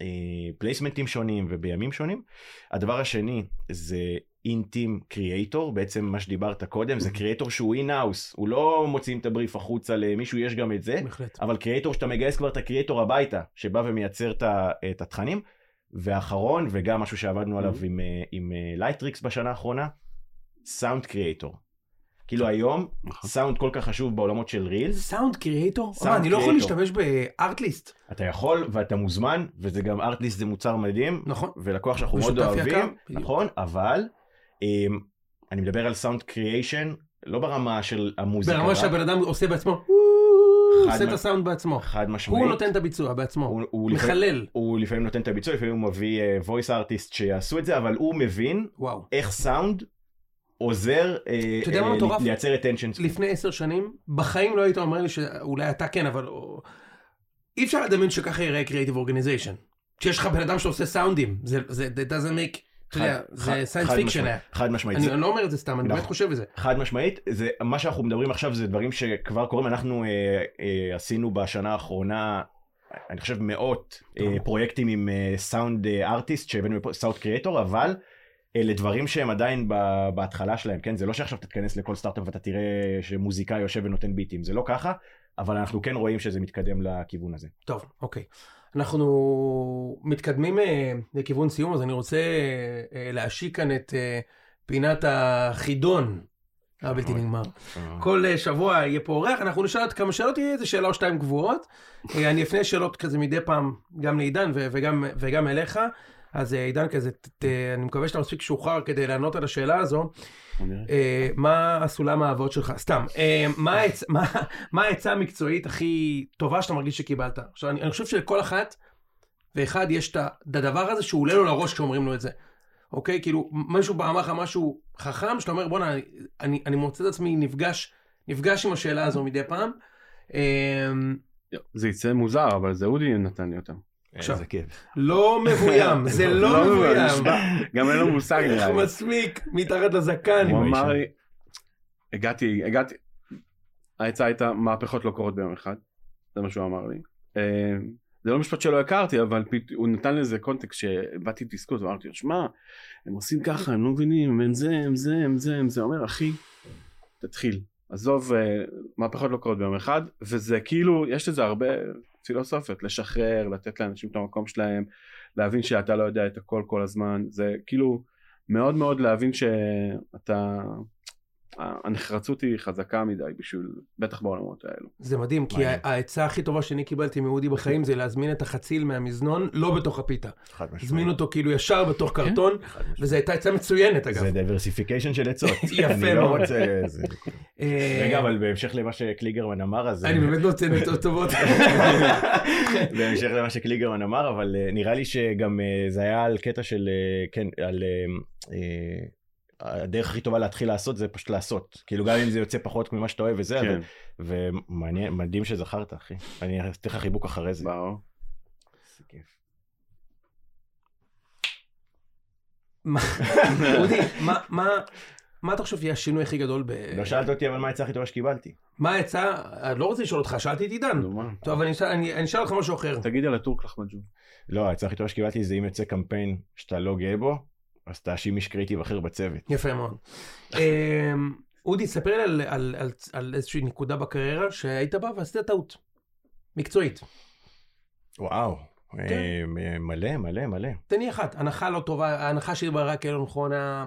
Speaker 4: ל placementים שונים ובימים שונים. הדבר השני זה in-team creator, בעצם מה שדיברת קודם, זה creator שהוא in-house, הוא לא מוציאים את הבריף החוצה למישהו, יש גם את זה,
Speaker 2: בהחלט.
Speaker 4: אבל creator שאתה מגייס כבר את ה creator הביתה, שבא ומייצר את התכנים. ואחרון, וגם משהו שעבדנו עליו עם, אה, עם לייטריקס בשנה האחרונה, sound creator. כאילו היום,
Speaker 5: נכון.
Speaker 4: סאונד כל כך חשוב בעולמות של רילס,
Speaker 2: סאונד קריאייטור? אני לא יכול. להשתמש בארטליסט.
Speaker 4: אתה יכול ואתה מוזמן, וזה גם ארטליסט זה מוצר מדהים,
Speaker 2: נכון.
Speaker 4: ולקוח שאנחנו מאוד אוהבים. נכון, אבל אני מדבר על סאונד קריאיישן, לא ברמה של המוזיקה,
Speaker 2: ברמה שהבן אדם עושה בעצמו,
Speaker 4: חד
Speaker 2: עושה את הסאונד בעצמו.
Speaker 4: חד משמעית.
Speaker 2: הוא נותן את הביצוע בעצמו.
Speaker 4: הוא- הוא לפעמים-
Speaker 2: מחלל.
Speaker 4: הוא לפעמים נותן את הביצוע, לפעמים הוא מביא אה, voice artist שיעשו את זה, אבל הוא מבין
Speaker 2: וואו.
Speaker 4: איך סאונד עוזר אה,
Speaker 2: מה
Speaker 4: אה,
Speaker 2: מטורף?
Speaker 4: לייצר attention.
Speaker 2: לפני עשר שנים, בחיים לא היית אומר לי שאולי אתה כן, אבל אי אפשר לדמיין שככה ייראה Creative Organization. שיש לך בן אדם שעושה סאונדים, זה, זה, doesn't make, אתה יודע, זה science
Speaker 4: fiction
Speaker 2: היה.
Speaker 4: חד משמעית.
Speaker 2: אני
Speaker 4: זה-
Speaker 2: לא אומר את זה סתם, אני באמת
Speaker 4: נכון.
Speaker 2: חושב בזה.
Speaker 4: חד משמעית, זה, מה שאנחנו מדברים עכשיו זה דברים שכבר קורים, אנחנו אה, אה, עשינו בשנה האחרונה, אני חושב מאות אה. פרויקטים עם sound artist שהבאנו לפה, sound creator, אבל אלה דברים שהם עדיין בהתחלה שלהם, כן? זה לא שעכשיו אתה תיכנס לכל סטארט-אפ ואתה תראה שמוזיקאי יושב ונותן ביטים, זה לא ככה, אבל אנחנו כן רואים שזה מתקדם לכיוון הזה.
Speaker 2: טוב, אוקיי. אנחנו מתקדמים אה, לכיוון סיום, אז אני רוצה אה, להשיק כאן את אה, פינת החידון הבלתי
Speaker 4: אוי.
Speaker 2: נגמר. כל אה, שבוע יהיה פה אורח, אנחנו נשאל עוד כמה שאלות, יהיה איזה שאלה או שתיים קבועות. אני אפנה שאלות כזה מדי פעם, גם לעידן וגם, וגם אליך. אז עידן כזה, ת- ת- אני מקווה שאתה מספיק שוחרר כדי לענות על השאלה הזו. אה, מה הסולם האהבות שלך? סתם, אה, מה העצ- מה- מה העצה המקצועית הכי טובה שאתה מרגיש שקיבלת? עכשיו, אני, אני חושב שלכל אחת ואחד יש את הדבר הזה שהוא עולה לו לראש כשאומרים לו את זה. אוקיי? כאילו, מישהו אמר לך משהו חכם, שאתה אומר, בואנה, אני, אני מוצא את עצמי נפגש, נפגש עם השאלה הזו מדי פעם. אה,
Speaker 5: זה יצא מוזר, אבל זה אודי נתן לי אותם.
Speaker 2: עכשיו. לא מבוים, זה לא מבוים.
Speaker 5: נשבע. גם אין לו מושג
Speaker 2: איך
Speaker 5: נראה לי.
Speaker 2: מסמיק מתחת לזקן.
Speaker 5: הוא אמר. לי, הגעתי, הגעתי, העצה הייתה מהפכות לא קורות ביום אחד, זה מה שהוא אמר לי. אה, זה לא משפט שלא הכרתי, אבל הוא נתן לזה קונטקסט שבאתי תסכות ואמרתי לו, שמע, הם עושים ככה, הם לא מבינים, הם זה, הם זה, הם זה, הם זה, הוא אומר, אחי, תתחיל. עזוב, אה, מהפכות לא קורות ביום אחד, וזה כאילו, יש לזה הרבה פילוסופיות, לשחרר, לתת לאנשים את המקום שלהם, להבין שאתה לא יודע את הכל כל הזמן, זה כאילו מאוד מאוד להבין שאתה, הנחרצות היא חזקה מדי בשביל, בטח בעולמות האלו.
Speaker 2: זה מדהים, כי. העצה הכי טובה שאני קיבלתי מאודי בחיים זה להזמין את החציל מהמזנון, לא בתוך הפיתה.
Speaker 4: חד משמעית.
Speaker 2: הזמין אותו כאילו ישר בתוך קרטון,
Speaker 4: חד משמעית.
Speaker 2: וזו הייתה עצה מצוינת אגב.
Speaker 4: זה diversification של עצות.
Speaker 2: יפה
Speaker 4: לא
Speaker 2: מאוד. אה,
Speaker 4: רגע, אבל בהמשך למה שקליגרמן אמר, אז...
Speaker 2: אני באמת נותן עצות טובות.
Speaker 4: בהמשך למה שקליגרמן אמר, אבל אה, נראה לי שגם אה, זה היה על קטע של, כן, על... הדרך הכי טובה להתחיל לעשות זה פשוט לעשות. כאילו גם אם זה יוצא פחות ממה שאתה אוהב וזה,
Speaker 5: כן,
Speaker 4: ומעניין, מדהים שזכרת, אחי. אני אתן לך חיבוק אחרי זה.
Speaker 5: ברור.
Speaker 4: איזה כיף.
Speaker 2: אודי, מה- מה- מה אתה חושב יהיה השינוי הכי גדול ב...
Speaker 4: לא שאלת אותי אבל מה העצה הכי טובה שקיבלתי.
Speaker 2: מה העצה? אני לא רוצה לשאול אותך, שאלתי את עידן. טוב, אני אשאל- אני אני אשאל אותך משהו אחר.
Speaker 5: תגיד על הטורק לחמג'ו.
Speaker 4: לא, העצה הכי טובה שקיבלתי זה אם יוצא קמפיין שאתה לא גאה בו, אז תאשים איש קריאיטיב אחר בצוות.
Speaker 2: יפה מאוד. אמ, אודי, ספר לי על- על- על- על איזושהי נקודה בקריירה שהיית בה ועשית טעות. מקצועית.
Speaker 4: וואו,
Speaker 2: כן.
Speaker 4: אה, מלא מלא מלא.
Speaker 2: תן לי אחת, הנחה לא טובה, ההנחה שהתבררה כלא נכונה,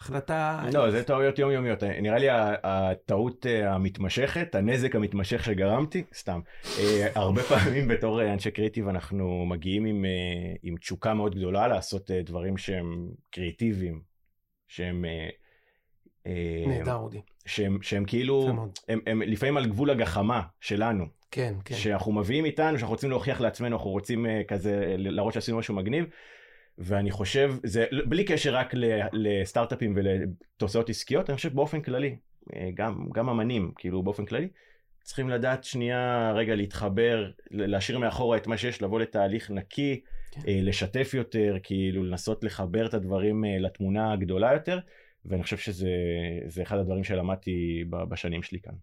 Speaker 2: החלטה...
Speaker 4: לא, זה טעויות יומיומיות. נראה לי הטעות אה, המתמשכת, הנזק המתמשך שגרמתי, סתם. אה, הרבה פעמים בתור אה, אנשי קריאיטיב אנחנו מגיעים עם, עם תשוקה מאוד גדולה לעשות דברים שהם קריאיטיביים, שהם...
Speaker 2: נהדר, אודי.
Speaker 4: שהם, שהם כאילו. הם, הם לפעמים על גבול הגחמה שלנו,
Speaker 2: כן, כן.
Speaker 4: שאנחנו מביאים איתנו, שאנחנו רוצים להוכיח לעצמנו, אנחנו רוצים כזה להראות שעשינו משהו מגניב, ואני חושב, זה בלי קשר רק לסטארט-אפים ולתוצאות עסקיות, אני חושב באופן כללי, אה, גם, גם אמנים, כאילו באופן כללי, צריכים לדעת שנייה רגע להתחבר, להשאיר מאחורה את מה שיש, לבוא לתהליך נקי,
Speaker 2: כן.
Speaker 4: אה, לשתף יותר, כאילו לנסות לחבר את הדברים אה, לתמונה הגדולה יותר, ואני חושב שזה זה אחד הדברים שלמדתי בשנים שלי כאן.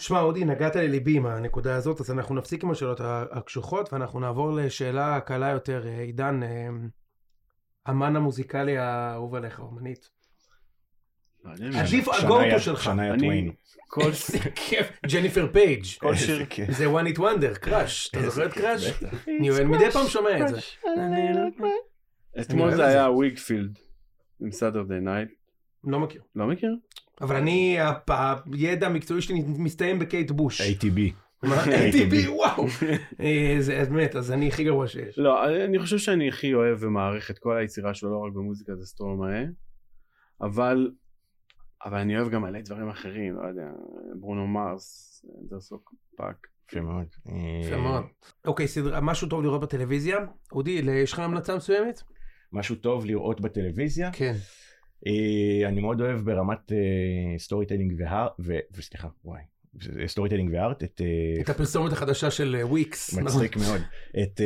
Speaker 2: שמע, אודי, נגעת לליבי עם הנקודה הזאת, אז אנחנו נפסיק עם השאלות הקשוחות, ואנחנו נעבור לשאלה קלה יותר. אה, עידן, אה, האמן המוזיקלי האהוב עליך, אומנית. עדיף
Speaker 4: ה
Speaker 2: go-to שלך.
Speaker 4: שניה
Speaker 5: אני-
Speaker 4: טוויין.
Speaker 5: כל
Speaker 2: כיף, ג'ניפר פייג'.
Speaker 5: כל שיר-
Speaker 4: כיף.
Speaker 2: זה one hit wonder, קראש. אתה זוכר את קראש? אני מדי פעם שומע את זה. אני לא-
Speaker 5: אתמול זה. היה וויגפילד עם סאטרדי נייט.
Speaker 2: לא מכיר.
Speaker 5: לא מכיר?
Speaker 2: אבל אני, הידע המקצועי שלי מסתיים בקייט בוש.
Speaker 4: ATB.
Speaker 2: מה? ATB, וואו. אה, זה באמת, אז אני הכי גרוע שיש.
Speaker 5: לא, אני חושב שאני הכי אוהב ומעריך את כל היצירה שלו, לא רק במוזיקה זה סטרומאה, אבל, אבל אני אוהב גם מלא דברים אחרים, לא יודע, ברונו מרס, אנדרסון פאק.
Speaker 4: יפה מאוד.
Speaker 2: יפה
Speaker 4: אה,
Speaker 2: מאוד. אוקיי, סדרה, משהו טוב לראות בטלוויזיה? אודי, יש לך המלצה מסוימת?
Speaker 4: משהו טוב לראות בטלוויזיה.
Speaker 2: כן.
Speaker 4: אה, אני מאוד אוהב ברמת storytelling ו art, וסליחה, וואי, storytelling ו art, את אה,
Speaker 2: את הפרסומת החדשה של אה, וויקס.
Speaker 4: מצחיק מאוד, את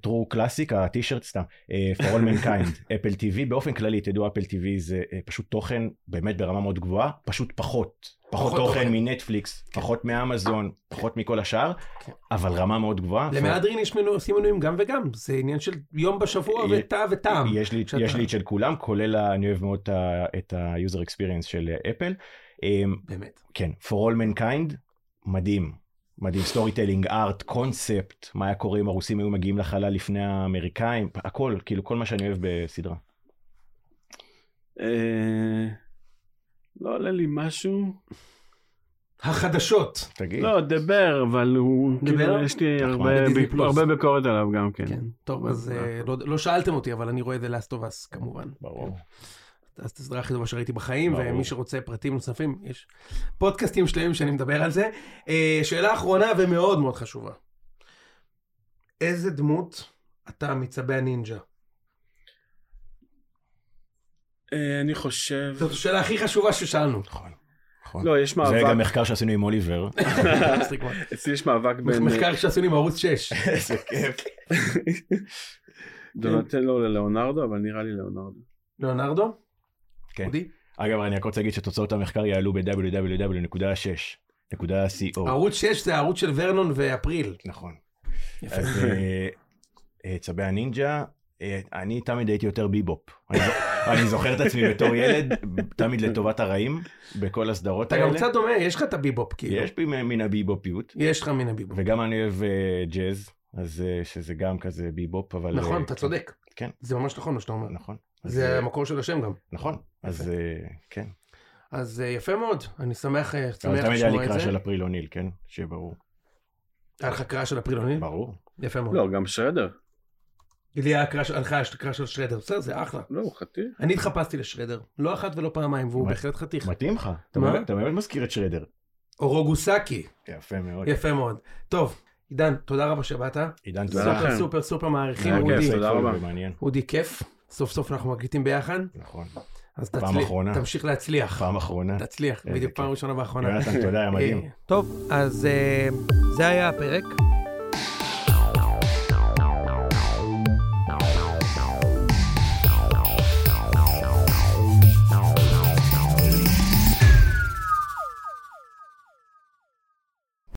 Speaker 4: טרו קלאסיק, הטישרט סתם, אה, for all mankind, Apple TV, באופן כללי תדעו Apple TV זה אה, פשוט תוכן באמת ברמה מאוד גבוהה, פשוט פחות, פחות תוכן. מנטפליקס, פחות מאמזון, פחות מכל השאר,
Speaker 2: כן.
Speaker 4: אבל רמה מאוד גבוהה.
Speaker 2: למהדרין יש עושים מנויים גם וגם, זה עניין של יום בשבוע ותא וטעם.
Speaker 4: יש לי, את של כולם, כולל אני אוהב מאוד את ה-user experience של אפל. אמ,
Speaker 2: באמת.
Speaker 4: כן, for all mankind, מדהים. מדהים, storytelling, art, קונספט, מה היה קורה אם הרוסים היו מגיעים לחלל לפני האמריקאים, הכל, כאילו כל מה שאני אוהב בסדרה.
Speaker 5: אה, לא עולה לי משהו.
Speaker 2: החדשות.
Speaker 4: תגיד.
Speaker 5: לא, דבר, אבל הוא,
Speaker 2: דבר?
Speaker 5: כאילו, יש לי
Speaker 4: נחמד.
Speaker 5: הרבה ביקורת עליו גם כן.
Speaker 2: כן. טוב, אז אה, לא- לא שאלתם אותי, אבל אני רואה את זה אס כמובן.
Speaker 4: ברור.
Speaker 2: הסדרה הכי טובה שראיתי בחיים,
Speaker 4: ברור.
Speaker 2: ומי שרוצה פרטים נוספים, יש פודקאסטים שלמים שאני מדבר על זה. אה, שאלה אחרונה ומאוד מאוד חשובה. איזה דמות אתה מצבי הנינג'ה?
Speaker 5: אה, אני חושב...
Speaker 2: זאת השאלה הכי חשובה ששאלנו.
Speaker 4: נכון. נכון.
Speaker 5: לא, יש
Speaker 4: זה
Speaker 5: מאבק,
Speaker 4: גם מחקר שעשינו עם אוליבר.
Speaker 5: אצלי יש מאבק בין
Speaker 2: מחקר שעשינו עם ערוץ 6.
Speaker 4: איזה כיף.
Speaker 5: דונטלו ללאונרדו, אבל נראה לי לאונרדו.
Speaker 2: ליאונרדו?
Speaker 4: כן.
Speaker 2: אודי?
Speaker 4: אגב, אני רק רוצה להגיד שתוצאות המחקר יעלו ב-www.6.co.
Speaker 2: ערוץ 6 זה הערוץ של ורנון ואפריל.
Speaker 4: נכון.
Speaker 2: יפה.
Speaker 4: אז אה, אה, צבי הנינג'ה, אה, אני תמיד הייתי יותר ביבופ. אני זו- אני זוכר את עצמי בתור ילד, תמיד לטובת הרעים, בכל הסדרות
Speaker 2: אתה
Speaker 4: האלה.
Speaker 2: גם קצת דומה, יש לך את הביבופ כאילו.
Speaker 4: יש בי מן הביבופיות,
Speaker 2: יש לך מן הביבופ.
Speaker 4: וגם אני אוהב ג'אז, אז שזה גם כזה ביבופ, אבל...
Speaker 2: נכון, אתה צודק.
Speaker 4: כן.
Speaker 2: זה ממש נכון מה שאתה אומר.
Speaker 4: נכון. אז,
Speaker 2: זה
Speaker 4: אה,
Speaker 2: המקור של השם גם.
Speaker 4: נכון, אז
Speaker 2: יפה.
Speaker 4: אה, כן.
Speaker 2: אז אה, יפה מאוד, אני שמח אה,
Speaker 4: אבל
Speaker 2: שמח
Speaker 4: תמיד היה לי
Speaker 2: לשמוע את
Speaker 4: קרא
Speaker 2: זה.
Speaker 4: של אפריל אוניל, כן? שיהיה ברור.
Speaker 2: היה לך קרא של אפרילוני?
Speaker 4: ברור.
Speaker 2: יפה מאוד.
Speaker 5: לא, גם שרדר.
Speaker 2: לי היה קרא של, לך יש קרא של שרדר, בסדר, זה אחלה.
Speaker 5: לא, הוא חתיך.
Speaker 2: אני התחפשתי לשרדר, לא אחת ולא פעמיים, והוא? בהחלט חתיך.
Speaker 4: מתאים לך. אתה? באמת- מזכיר את שרדר.
Speaker 2: אורוגוסקי,
Speaker 4: יפה מאוד.
Speaker 2: יפה מאוד. טוב, עידן, תודה רבה שבאת.
Speaker 4: עידן,
Speaker 5: תודה. לכם.
Speaker 2: סופר סופר סופר מעריכים, אודי.
Speaker 5: תודה רבה.
Speaker 2: אודי, כיף. סוף סוף אנחנו מקליטים ביחד,
Speaker 4: נכון.
Speaker 2: אז תצליח. תמשיך להצליח.
Speaker 4: פעם אחרונה.
Speaker 2: תצליח, בדיוק. פעם ראשונה ואחרונה.
Speaker 4: יונתן, תודה, היה מדהים.
Speaker 2: אה, טוב, אז אה, זה היה הפרק.